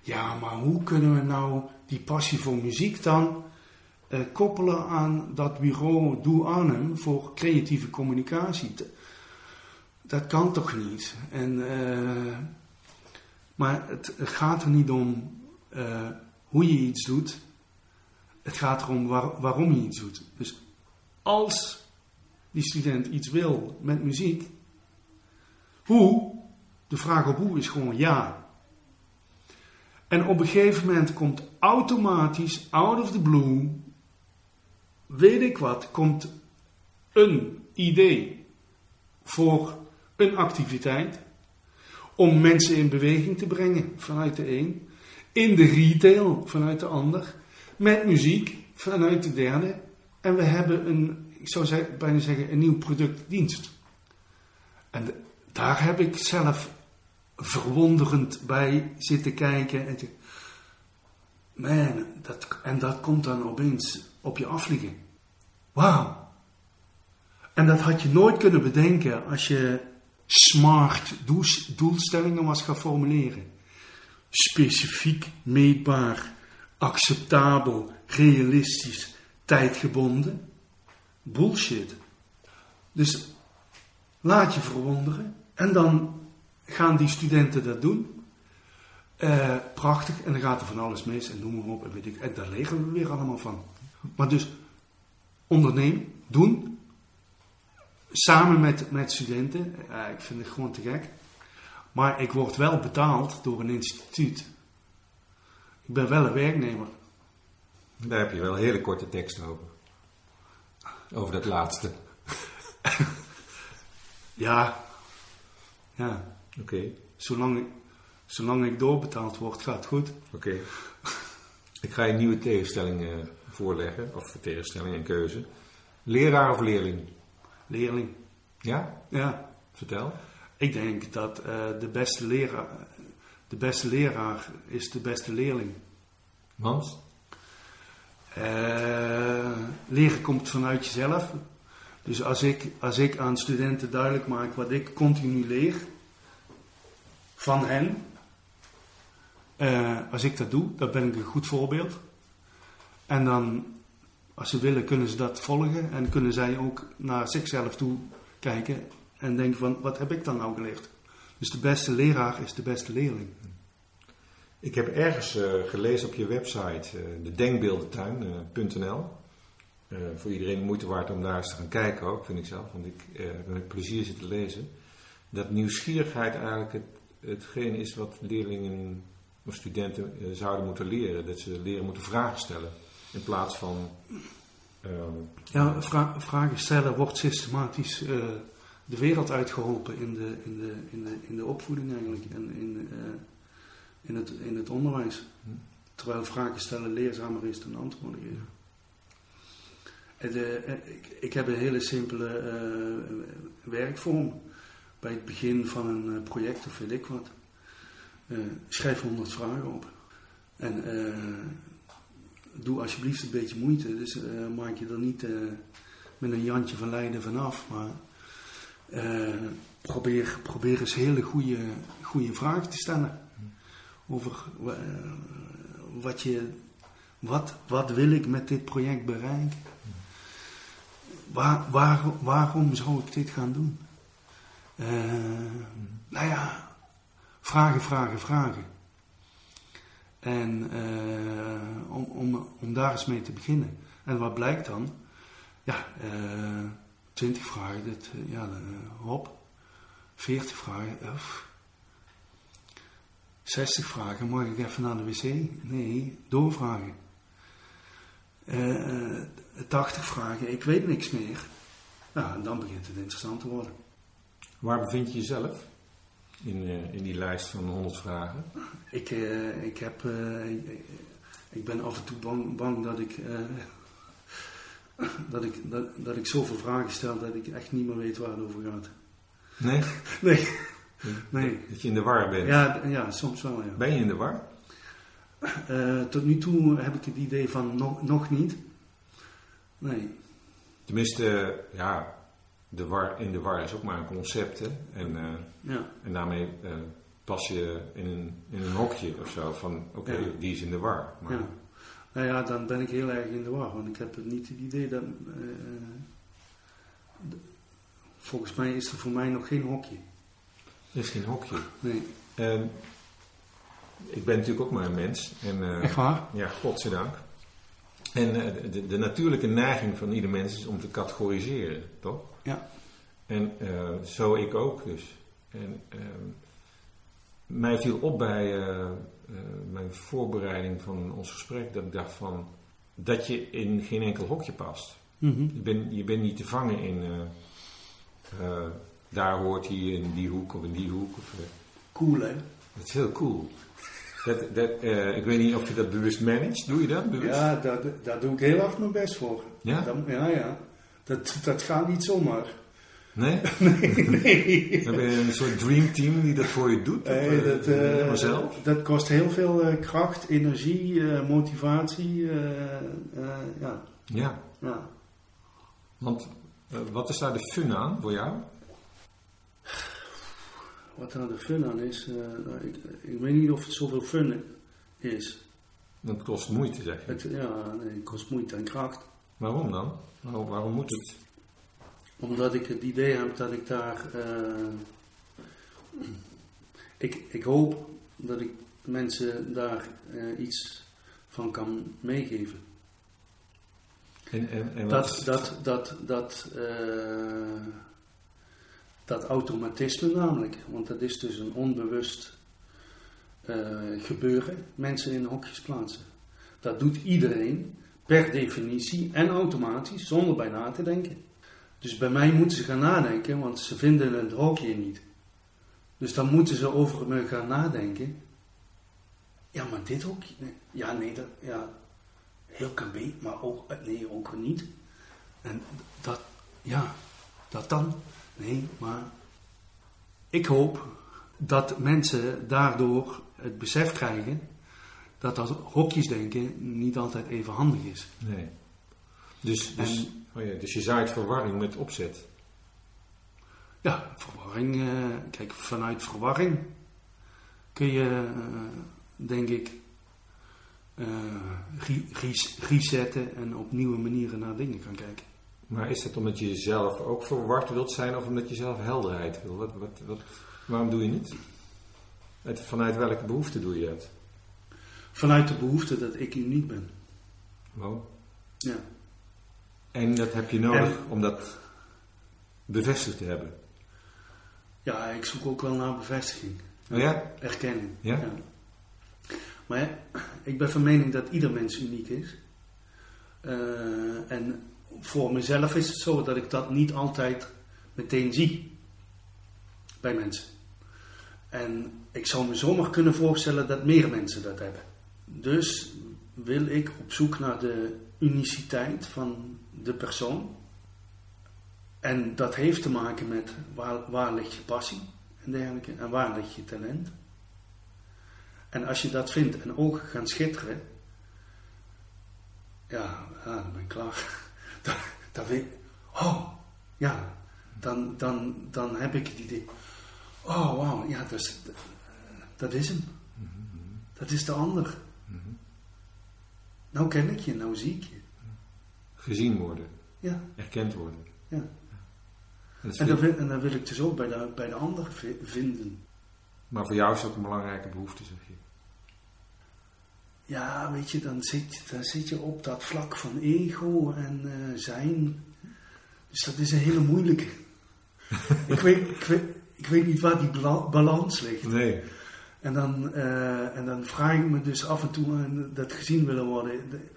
Speaker 3: ja, maar hoe kunnen we nou die passie voor muziek dan uh, koppelen aan dat bureau Doe Arnhem voor creatieve communicatie? Dat kan toch niet? En, uh, maar het, gaat er niet om uh, hoe je iets doet. Het gaat erom waar, waarom je iets doet. Dus als die student iets wil met muziek, hoe? De vraag op hoe is gewoon ja. En op een gegeven moment komt automatisch, out of the blue, weet ik wat, komt een idee voor een activiteit om mensen in beweging te brengen vanuit de een, in de retail vanuit de ander, met muziek vanuit de derde. En we hebben een, ik zou bijna zeggen, een nieuw productdienst. En daar heb ik zelf verwonderend bij zitten kijken. En Man, dat, en dat komt dan opeens op je afvliegen. Wauw. En dat had je nooit kunnen bedenken als je smart doels- doelstellingen was gaan formuleren. Specifiek, meetbaar, acceptabel, realistisch, tijdgebonden. Bullshit. Dus laat je verwonderen. En dan gaan die studenten dat doen. Eh, prachtig. En dan gaat er van alles mis en noem maar op. En, weet ik, en daar leren we weer allemaal van. Maar dus ondernemen, doen. Samen met, met studenten. Eh, ik vind het gewoon te gek. Maar ik word wel betaald door een instituut. Ik ben wel een werknemer.
Speaker 2: Daar heb je wel hele korte tekst over. Over dat laatste.
Speaker 3: Ja. Ja.
Speaker 2: Oké,
Speaker 3: Zolang, ik- zolang ik doorbetaald word, gaat het goed.
Speaker 2: oké. Ik ga je een nieuwe tegenstelling eh, voorleggen. Of tegenstelling en keuze. Leraar of leerling?
Speaker 3: Leerling.
Speaker 2: Ja?
Speaker 3: Ja.
Speaker 2: Vertel.
Speaker 3: Ik denk dat eh, de, beste leraar, de beste leraar is de beste leerling.
Speaker 2: Want?
Speaker 3: Eh, leren komt vanuit jezelf. Dus als ik, als ik aan studenten duidelijk maak wat ik continu leer van hen, eh, als ik dat doe, dan ben ik een goed voorbeeld. En dan, als ze willen, kunnen ze dat volgen en kunnen zij ook naar zichzelf toe kijken en denken van, wat heb ik dan nou geleerd? Dus de beste leraar is de beste leerling.
Speaker 2: Ik heb ergens eh, gelezen op je website, eh de denkbeeldentuin.nl. Eh, voor iedereen de moeite waard om daar eens te gaan kijken ook, vind ik zelf. Want ik heb met plezier zitten lezen. Dat nieuwsgierigheid eigenlijk het, hetgeen is wat leerlingen of studenten zouden moeten leren. Dat ze leren moeten vragen stellen. In plaats van... ehm,
Speaker 3: Ja, vra- vragen stellen wordt systematisch de wereld uitgeholpen in de, in de, in de, in de opvoeding eigenlijk en in, in, het, in het onderwijs.
Speaker 2: Hm.
Speaker 3: Terwijl vragen stellen leerzamer is dan antwoorden geven. En, eh, eh, ik, ik heb een hele simpele eh, werkvorm. Bij het begin van een project of weet ik wat. Schrijf 100 vragen op. En doe alsjeblieft een beetje moeite. Dus maak je er niet met een Jantje van Leiden vanaf. Maar probeer, probeer eens hele goede, goede vragen te stellen. Over eh, wat, je, wat, wat wil ik met dit project bereiken? Waar, waar, waarom zou ik dit gaan doen? Eh, nou ja, vragen, vragen, vragen. En eh, om, om, om daar eens mee te beginnen. En wat blijkt dan? Ja, 20 vragen, dit, ja, hop. 40 vragen, of 60 vragen, mag ik even naar de wc? Nee, doorvragen. Eh, eh, 80 vragen, ik weet niks meer. Nou, en dan begint het interessant te worden.
Speaker 2: waar bevind je jezelf? In, eh, in die lijst van 100 vragen.
Speaker 3: Ik, eh, ik, heb, eh, ik, ben af en toe bang, bang dat, ik, eh, dat, ik, dat, dat ik zoveel vragen stel dat ik echt niet meer weet waar het over gaat.
Speaker 2: Nee?
Speaker 3: Nee, nee.
Speaker 2: Dat je in de war bent.
Speaker 3: Ja, ja soms wel. Ja.
Speaker 2: Ben je in de war?
Speaker 3: Eh, tot nu toe heb ik het idee van nog, nog niet. Nee.
Speaker 2: Tenminste, ja, de war, in de war is ook maar een concept. Hè? En, eh,
Speaker 3: Ja.
Speaker 2: en daarmee eh, pas je in een, in een hokje of zo van, oké,
Speaker 3: Ja.
Speaker 2: die is in de war. Maar,
Speaker 3: ja. Nou ja, dan ben ik heel erg in de war. Want ik heb niet het idee dat... volgens mij is er voor mij nog geen hokje.
Speaker 2: Er is geen hokje.
Speaker 3: Nee.
Speaker 2: Ehm, ik ben natuurlijk ook maar een mens. En, eh,
Speaker 3: Echt waar?
Speaker 2: Ja, godzijdank. En eh, de, de natuurlijke neiging van ieder mens is om te categoriseren, toch?
Speaker 3: Ja.
Speaker 2: En eh, zo ik ook dus. En ehm, mij viel op bij eh, eh, mijn voorbereiding van ons gesprek dat ik dacht van dat je in geen enkel hokje past.
Speaker 3: Mhm.
Speaker 2: Je bent je bent niet te vangen in eh, eh, daar hoort hij in die hoek of in die hoek. Of, eh,
Speaker 3: Cool, hè?
Speaker 2: dat is heel cool. Dat, dat, eh, ik weet niet of je dat bewust managt. Doe je dat bewust?
Speaker 3: Ja, daar, daar doe ik heel hard mijn best voor.
Speaker 2: Ja?
Speaker 3: Dat, ja, ja. Dat, dat gaat niet zomaar.
Speaker 2: Nee?
Speaker 3: nee, nee.
Speaker 2: Dan ben je een soort dream team die dat voor je doet?
Speaker 3: Nee,
Speaker 2: of, eh,
Speaker 3: dat,
Speaker 2: helemaal zelf?
Speaker 3: dat kost heel veel kracht, energie, motivatie. ja.
Speaker 2: Ja,
Speaker 3: Ja.
Speaker 2: want wat is daar de fun aan voor jou?
Speaker 3: Wat daar de fun aan is, eh, nou, ik, ik weet niet of het zoveel fun is.
Speaker 2: Dat kost moeite, zeg je.
Speaker 3: Het, ja, nee, het kost moeite en kracht.
Speaker 2: Waarom dan? Waarom, waarom moet het?
Speaker 3: Omdat ik het idee heb dat ik daar. eh, ik, ik hoop dat ik mensen daar eh, iets van kan meegeven.
Speaker 2: En, en, en wat
Speaker 3: Dat, dat, dat, dat, dat automatisme namelijk, want dat is dus een onbewust eh, gebeuren, mensen in hokjes plaatsen. Dat doet iedereen per definitie en automatisch, zonder bij na te denken. Dus bij mij moeten ze gaan nadenken, want ze vinden het hokje niet. Dus dan moeten ze over me gaan nadenken. Ja, maar dit hokje, ja nee, dat, ja, heel KB, maar ook, nee, ook niet. En dat, ja, dat dan? Nee, maar ik hoop dat mensen daardoor het besef krijgen dat dat hokjesdenken niet altijd even handig is.
Speaker 2: Nee. Dus, dus,
Speaker 3: En-
Speaker 2: oh ja, dus je zaait verwarring met opzet.
Speaker 3: Ja, verwarring, eh, kijk, vanuit verwarring kun je, eh, denk ik, res- resetten en op nieuwe manieren naar dingen gaan kijken.
Speaker 2: Maar is dat omdat je zelf ook verward wilt zijn of omdat je zelf helderheid wil? Wat, wat, wat, waarom doe je het? Het- Vanuit welke behoefte doe je het?
Speaker 3: Vanuit de behoefte dat ik uniek ben.
Speaker 2: Wow.
Speaker 3: Ja.
Speaker 2: En dat heb je nodig
Speaker 3: En-
Speaker 2: om dat bevestigd te hebben.
Speaker 3: ja, ik zoek ook wel naar bevestiging.
Speaker 2: Oh ja?
Speaker 3: Erkenning.
Speaker 2: Ja?
Speaker 3: Maar ik ben van mening dat ieder mens uniek is. Eh, en voor mezelf is het zo dat ik dat niet altijd meteen zie bij mensen. En ik zou me zomaar kunnen voorstellen dat meer mensen dat hebben. Dus wil ik op zoek naar de uniciteit van de persoon. En dat heeft te maken met waar, ligt je passie en dergelijke. En waar ligt je talent. En als je dat vindt en ogen gaan schitteren, ja, ja dan ben ik klaar. Dan, dan weet oh, ja, dan, dan, dan heb ik het idee, oh wauw, ja, dat is, dat is hem. Dat is de ander. Nou ken ik je, nou zie ik je.
Speaker 2: Gezien worden,
Speaker 3: Ja,
Speaker 2: erkend worden.
Speaker 3: ja.
Speaker 2: En dat is
Speaker 3: En dat,
Speaker 2: veel-
Speaker 3: wil, en dat wil ik dus ook bij de, bij de ander vi- vinden.
Speaker 2: Maar voor jou is dat een belangrijke behoefte, zeg je.
Speaker 3: Ja, weet je, dan zit, je- dan zit je op dat vlak van ego en eh, zijn. Dus dat is een hele moeilijke. ik, weet, ik, weet, ik weet niet waar die bala- balans ligt.
Speaker 2: Nee.
Speaker 3: En dan, eh, en dan vraag ik me dus af en toe dat gezien willen worden. de-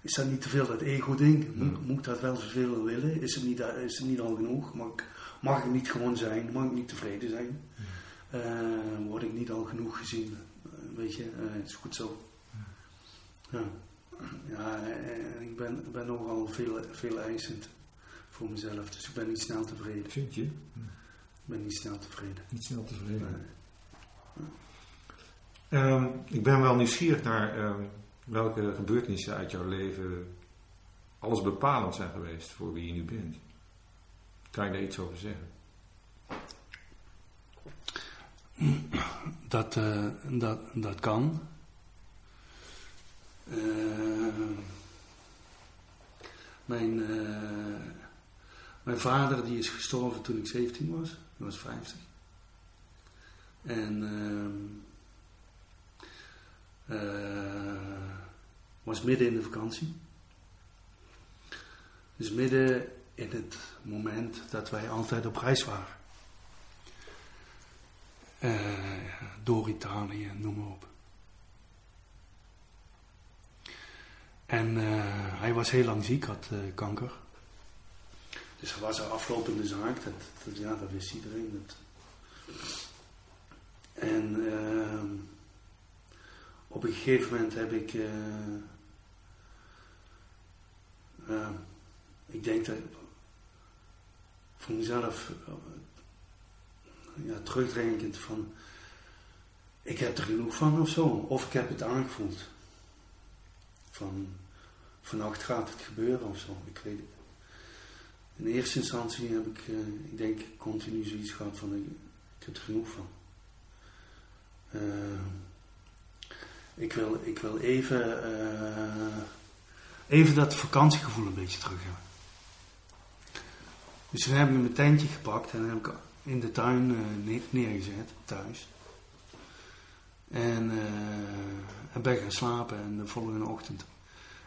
Speaker 3: Is dat niet te veel dat ego-ding? Moet, moet ik dat wel zoveel willen? Is het niet, is het niet al genoeg? Mag ik, mag ik niet gewoon zijn? Mag ik niet tevreden zijn? Eh, word ik niet al genoeg gezien? Weet je, het is goed zo. Ja, ja eh, ik ben, ben nogal veel, veel eisend voor mezelf, dus ik ben niet snel tevreden.
Speaker 2: Vind je?
Speaker 3: Ik ben niet snel tevreden.
Speaker 2: Niet snel tevreden.
Speaker 3: Nee.
Speaker 2: Ehm, ik ben wel nieuwsgierig naar ehm, welke gebeurtenissen uit jouw leven alles bepalend zijn geweest voor wie je nu bent. Kan je daar iets over zeggen?
Speaker 3: Dat, eh, dat, dat kan. Eh, mijn, eh, mijn vader die is gestorven toen ik 17 was. Hij was 50. En eh, was midden in de vakantie. Dus midden in het moment dat wij altijd op reis waren. Door Italië, noem maar op. En eh, hij was heel lang ziek, had eh, kanker. Dus hij was een aflopende zaak, dat, dat, ja, dat wist iedereen. Dat. En ehm, op een gegeven moment heb ik, eh, eh, ik denk dat voor mezelf ja, terugdenkend van ik heb er genoeg van of zo. Of ik heb het aangevoeld. Van vannacht gaat het gebeuren of zo. Ik weet het. In eerste instantie heb ik, uh, ik denk, continu zoiets gehad van ik, heb er genoeg van. Uh, ik, wil, ik wil even, uh, even dat vakantiegevoel een beetje terug hebben. Dus toen heb ik mijn tentje gepakt en heb ik in de tuin neergezet, thuis. En uh, ben gaan slapen en de volgende ochtend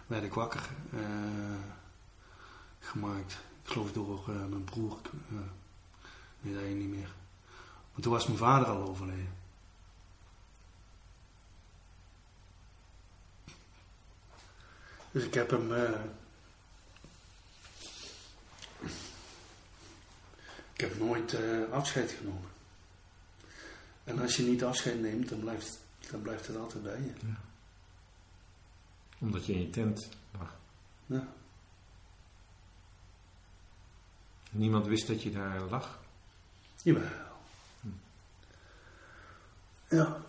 Speaker 3: werd ik wakker uh, gemaakt. Ik geloof door uh, mijn broer, ik weet eigenlijk niet meer. Want toen was mijn vader al overleden. Dus ik heb hem. ik heb nooit afscheid genomen. En als je niet afscheid neemt, dan blijft, dan blijft het altijd bij je. Ja.
Speaker 2: Omdat je in je tent lag.
Speaker 3: Ja.
Speaker 2: Niemand wist dat je daar lag?
Speaker 3: Jawel. Hm. Ja.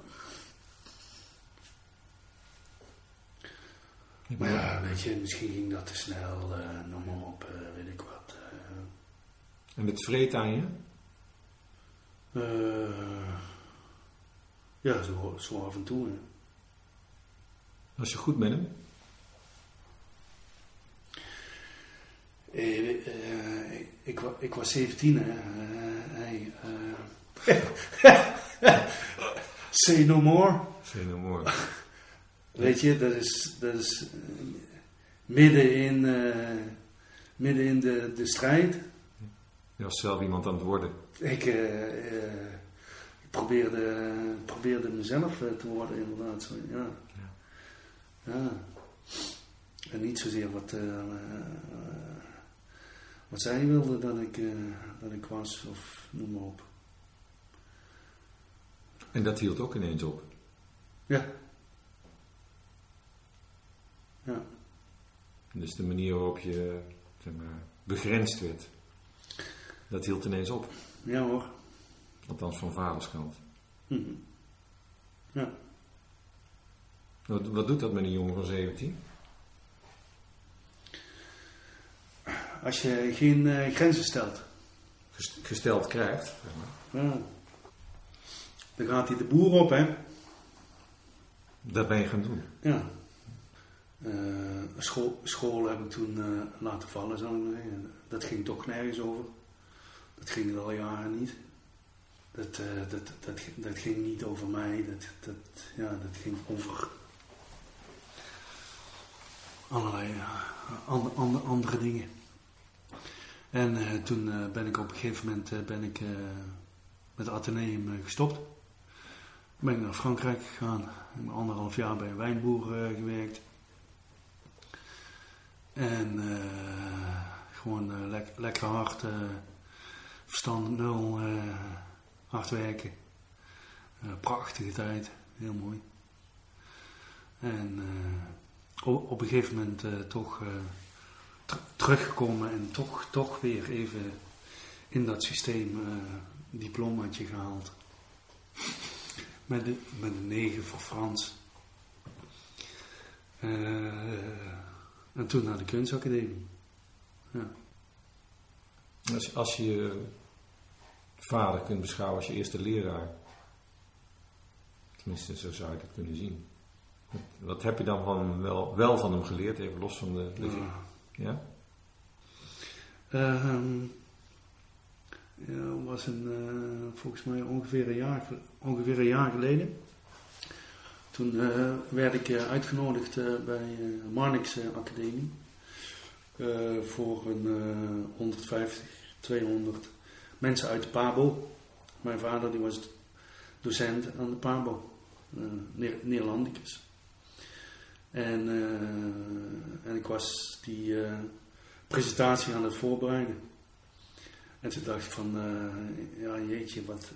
Speaker 3: Maar ja, weet je, misschien ging dat te snel, uh, noem maar op, uh, weet ik wat. Uh.
Speaker 2: En het vreet aan je?
Speaker 3: Ja, zo, zo af en toe. Hè.
Speaker 2: Was je goed met hem?
Speaker 3: Eh, eh, ik, ik, ik, was 17, hè. Uh, hij, say no more.
Speaker 2: Say no more.
Speaker 3: Weet je, dat is, dat is midden in, midden in de, de strijd.
Speaker 2: Je was zelf iemand aan het worden.
Speaker 3: Ik, probeerde, probeerde mezelf eh, te worden, inderdaad. Zo, ja. ja. ja. En niet zozeer wat, wat zij wilde dat ik, uh, dat ik was, of noem maar op.
Speaker 2: En dat hield ook ineens op?
Speaker 3: Ja. Ja.
Speaker 2: Dus de manier waarop je zeg maar, begrensd werd, dat hield ineens op?
Speaker 3: Ja hoor.
Speaker 2: Althans van vaderskant.
Speaker 3: Mm Ja.
Speaker 2: Wat, wat doet dat met een jongen van 17?
Speaker 3: Als je geen uh, grenzen stelt.
Speaker 2: Gesteld krijgt. Zeg
Speaker 3: maar. ja. Dan gaat hij de boer op, hè?
Speaker 2: Dat ben je gaan doen?
Speaker 3: Ja. Uh, school, school heb ik toen uh, laten vallen, zo Dat ging toch nergens over. Dat ging al jaren niet dat, uh, dat, dat, dat ging niet over mij, dat, dat, ja, dat ging over allerlei andere, andere, andere dingen. En uh, toen ben ik op een gegeven moment ben ik, met Atheneum gestopt. Ben ik naar Frankrijk gegaan. Ik heb anderhalf jaar bij een wijnboer gewerkt. En gewoon le lekker hard, verstand nul hard werken. Prachtige tijd, heel mooi. En op, een gegeven moment toch teruggekomen en toch, toch weer even in dat systeem diplomaatje gehaald. Met de, met een 9 voor Frans. en toen naar de kunstacademie. Ja.
Speaker 2: Als, als je vader kunt beschouwen als je eerste leraar. Tenminste, zo zou ik het kunnen zien. Wat heb je dan van, wel, wel van hem geleerd, even los van de... de ja?
Speaker 3: Ja, was een, uh, volgens mij ongeveer een jaar, ongeveer een jaar geleden. Toen uh, werd ik uh, uitgenodigd bij Marnix Academie voor een 150, 200 mensen uit de Pabo. Mijn vader die was docent aan de Pabo, Neerlandicus. En, uh, en ik was die uh, presentatie aan het voorbereiden. En toen dacht ik van, ja jeetje, wat,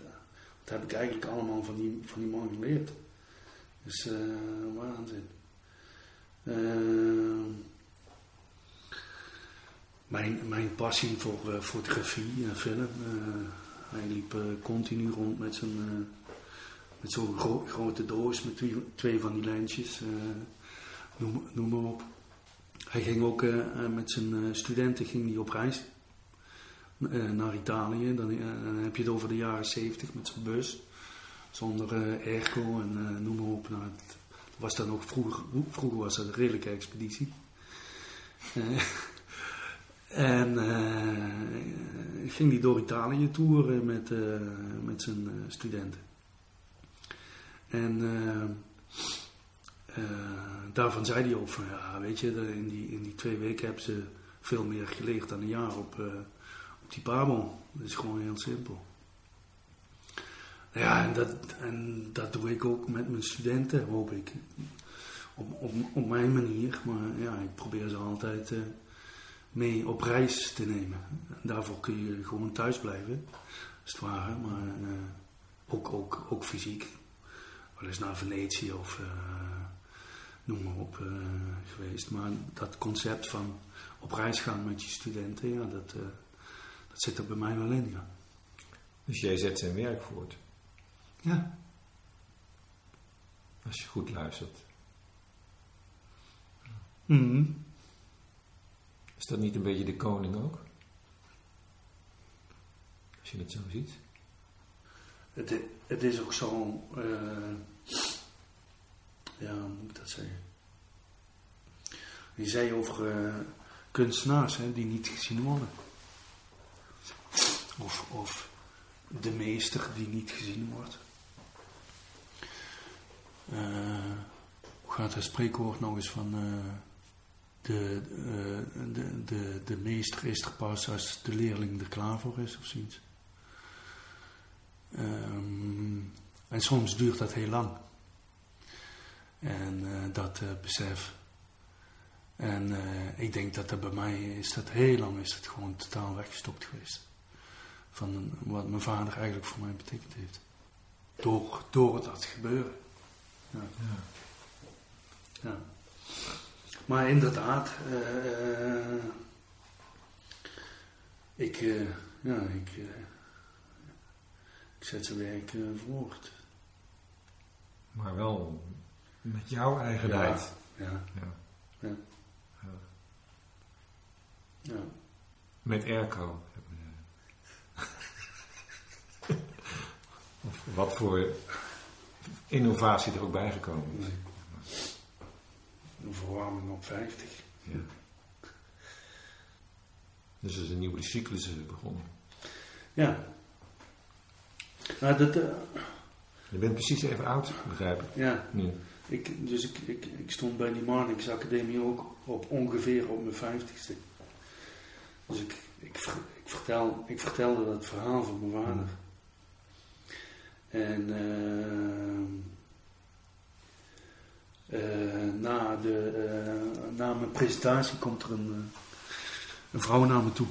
Speaker 3: heb ik eigenlijk allemaal van die, van die man geleerd. Dus waanzin. mijn, mijn passie voor eh, fotografie en film. eh, hij liep eh, continu rond met eh, met zo'n gro- grote doos met twee, twee van die lijntjes. Noem, maar op. Hij ging ook eh, eh, met zijn eh, studenten ging die op reis naar Italië. Dan, heb je het over de jaren 70 met zijn bus. Zonder airco en noem maar op. Nou, het was dan ook vroeger, vroeger was dat een redelijke expeditie. En ging hij door Italië toeren met, met zijn studenten. En eh, daarvan zei hij ook van, ja, weet je, in die, in die twee weken hebben ze veel meer geleerd dan een jaar op, eh, op die Pabo. Dat is gewoon heel simpel. Ja, en dat, en dat doe ik ook met mijn studenten, hoop ik. Op, op, op mijn manier, maar ja, ik probeer ze altijd eh, mee op reis te nemen. En daarvoor kun je gewoon thuis blijven, als het ware, maar ook, ook, ook fysiek. Wel eens naar Venetië of noem maar op eh, geweest. Maar dat concept van op reis gaan met je studenten, ja, dat, eh, dat zit er bij mij wel in, ja.
Speaker 2: Dus jij zet zijn werk voort,
Speaker 3: Ja,
Speaker 2: als je goed luistert.
Speaker 3: Mhm.
Speaker 2: Is dat niet een beetje de koning ook? Als je het zo ziet.
Speaker 3: Het, het is ook zo, eh, ja, hoe moet ik dat zeggen? Je zei over eh, kunstenaars hè, die niet gezien worden. Of, of de meester die niet gezien wordt. Eh, hoe gaat het spreekwoord nog eens van... eh, de, de, de, de meester is er pas als de leerling er klaar voor is of zoiets. Ehm, en soms duurt dat heel lang. En eh, dat eh, besef. En eh, ik denk dat dat bij mij is dat heel lang is het gewoon totaal weggestopt geweest. Van wat mijn vader eigenlijk voor mij betekend heeft. Door, door dat gebeuren. Ja. ja. Maar inderdaad, ik, ja, ik, eh, ik zet zijn werk voort.
Speaker 2: Maar wel met jouw eigenheid.
Speaker 3: Ja,
Speaker 2: Ja.
Speaker 3: ja,
Speaker 2: Ja.
Speaker 3: ja.
Speaker 2: Met airco. of wat voor innovatie er ook bijgekomen is.
Speaker 3: Nee. Een verwarming op 50.
Speaker 2: Ja. Dus er is een nieuwe cyclus is begonnen.
Speaker 3: Ja. Nou, dat, eh,
Speaker 2: Je bent precies even oud, begrijp ik.
Speaker 3: ja.
Speaker 2: Nu.
Speaker 3: Ik, dus ik, ik, ik stond bij die Marnix Academie ook op ongeveer op mijn vijftigste. Dus ik, ik, ik, vertel, ik vertelde dat verhaal van mijn vader. En eh, eh, na, de, eh, na mijn presentatie komt er een, een vrouw naar me toe.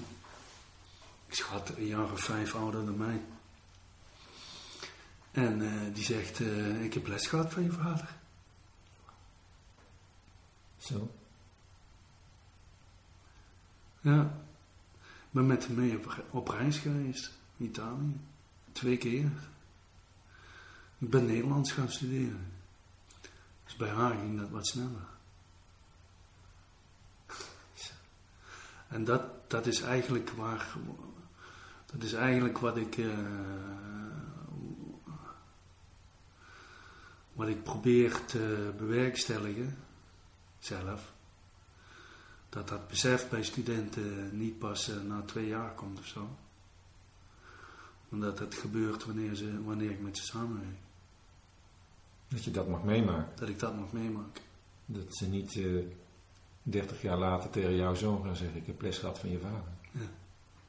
Speaker 3: Ik schat een jaar of vijf ouder dan mij. En die zegt, ik heb les gehad van je vader.
Speaker 2: Zo.
Speaker 3: Ja. Ben met hem mee op, reis geweest. Italië. Twee keer. Ik ben Nederlands gaan studeren. Dus bij haar ging dat wat sneller. En dat, dat is eigenlijk waar... Dat is eigenlijk wat ik... eh, wat ik probeer te bewerkstelligen. Zelf dat dat besef bij studenten niet pas eh, na twee jaar komt of zo. Omdat het gebeurt wanneer, ze, wanneer ik met ze samenwerk.
Speaker 2: Dat je dat mag meemaken.
Speaker 3: Dat ik dat mag meemaken.
Speaker 2: Dat ze niet eh 30 jaar later tegen jouw zoon gaan zeggen: Ik heb les gehad van je vader.
Speaker 3: Ja.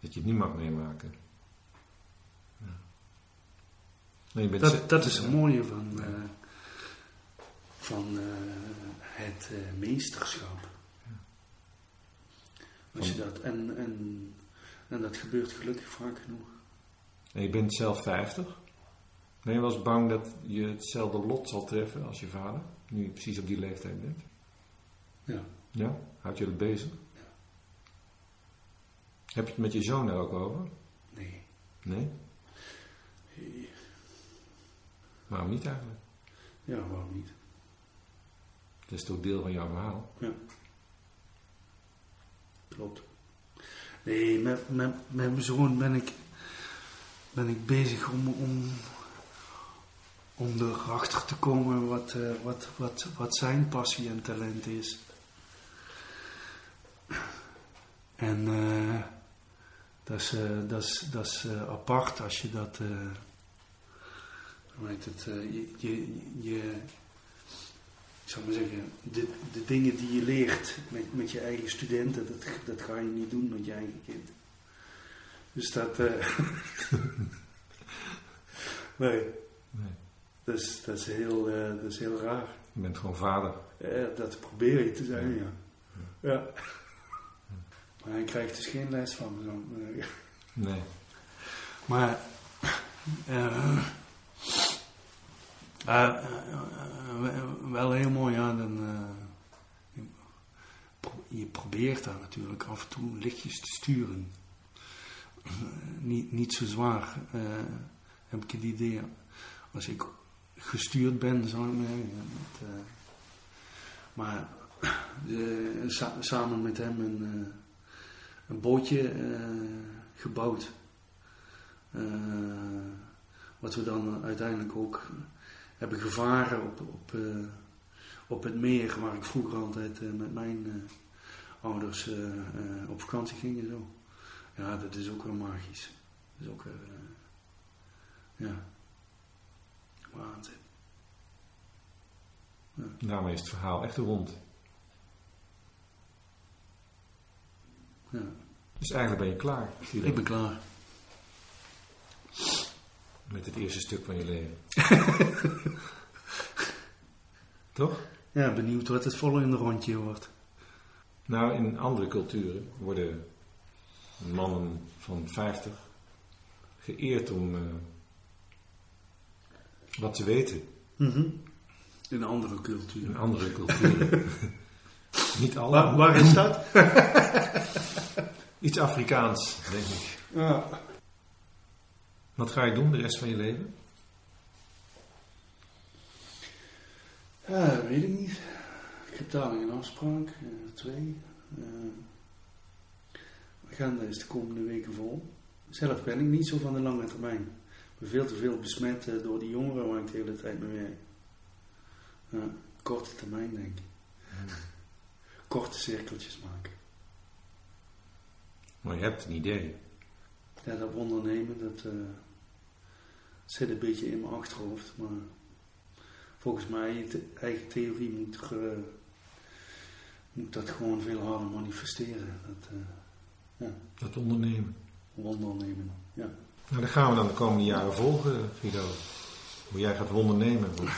Speaker 2: Dat je het niet mag meemaken. Ja.
Speaker 3: Dat, dat is het mooie van, eh, van het eh, meesterschap. Als je dat, en, en, en dat gebeurt gelukkig vaak genoeg.
Speaker 2: En je bent zelf 50. Ben je wel eens bang dat je hetzelfde lot zal treffen als je vader? Nu je precies op die leeftijd bent.
Speaker 3: Ja.
Speaker 2: Ja? Houdt je dat bezig? Heb je het met je zoon daar ook over?
Speaker 3: Nee.
Speaker 2: Nee? Waarom niet eigenlijk?
Speaker 3: Ja, waarom niet?
Speaker 2: Dat is toch deel van jouw verhaal?
Speaker 3: Klopt. Nee, met, met, met mijn zoon ben ik, ben ik bezig om, om, om erachter te komen wat, eh, wat, wat, wat zijn passie en talent is. En eh, dat is, eh, dat is, dat is apart als je dat. hoe heet het? je, je, je, zou maar zeggen, de, de dingen die je leert met, met je eigen studenten, dat, dat ga je niet doen met je eigen kind. Dus dat. eh, nee,
Speaker 2: Nee.
Speaker 3: dat is, dat is, heel, eh, dat is heel raar.
Speaker 2: Je bent gewoon vader.
Speaker 3: Ja, dat probeer je te zijn, ja. ja. Maar hij krijgt dus geen les van me. Zo. Nee. Maar eh, eh, wel heel mooi, ja. Dan, eh, je, pro- je probeert daar natuurlijk af en toe lichtjes te sturen. Niet, niet zo zwaar, heb ik het idee. Als ik gestuurd ben, zou ik zeggen. Maar sa- samen met hem een, een bootje gebouwd. Wat we dan uiteindelijk ook hebben gevaren op, op, eh, op het meer, waar ik vroeger altijd eh, met mijn eh, ouders op vakantie ging en zo. Ja, dat is ook wel magisch. Dat is ook weer, ja, waanzin.
Speaker 2: Daarmee is het verhaal echt rond.
Speaker 3: Ja.
Speaker 2: Dus eigenlijk ben je klaar.
Speaker 3: Ik ben klaar.
Speaker 2: Met het eerste stuk van je leven. Toch?
Speaker 3: Ja, benieuwd wat het volgende rondje wordt.
Speaker 2: Nou, in andere culturen worden mannen van 50 geëerd om eh, wat te weten.
Speaker 3: Mhm. In andere culturen.
Speaker 2: In andere culturen. Niet alle.
Speaker 3: Waar, waar is dat?
Speaker 2: Iets Afrikaans, denk ik.
Speaker 3: Ja.
Speaker 2: Wat ga je doen de rest van je leven?
Speaker 3: Ja, dat weet ik niet. Ik heb dadelijk een afspraak, eh, twee. De agenda is de komende weken vol. Zelf ben ik niet zo van de lange termijn. Ik ben veel te veel besmet eh, door die jongeren waar ik de hele tijd mee werk. Ja, korte termijn denk ik. Korte cirkeltjes maken.
Speaker 2: Maar je hebt een idee.
Speaker 3: Ja, dat ondernemen, dat zit een beetje in mijn achterhoofd. Maar volgens mijn te- eigen theorie moet, eh, moet dat gewoon veel harder manifesteren. Dat eh,
Speaker 2: Dat ondernemen.
Speaker 3: ondernemen. Ja.
Speaker 2: Nou, dat gaan we dan de komende jaren volgen, Guido. Hoe jij gaat ondernemen. Want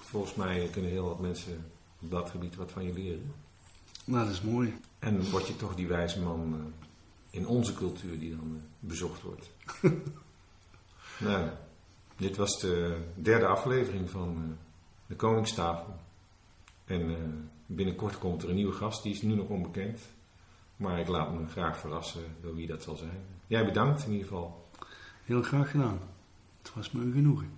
Speaker 2: volgens mij kunnen heel wat mensen op dat gebied wat van je leren.
Speaker 3: Nou, dat is mooi.
Speaker 2: En word je toch die wijze man eh, in onze cultuur die dan bezocht wordt. nou, dit was de derde aflevering van eh, de Koningstafel. En eh, binnenkort komt er een nieuwe gast, die is nu nog onbekend. Maar ik laat me graag verrassen door wie dat zal zijn. Jij bedankt in ieder geval.
Speaker 3: Heel graag gedaan. Het was me een genoegen.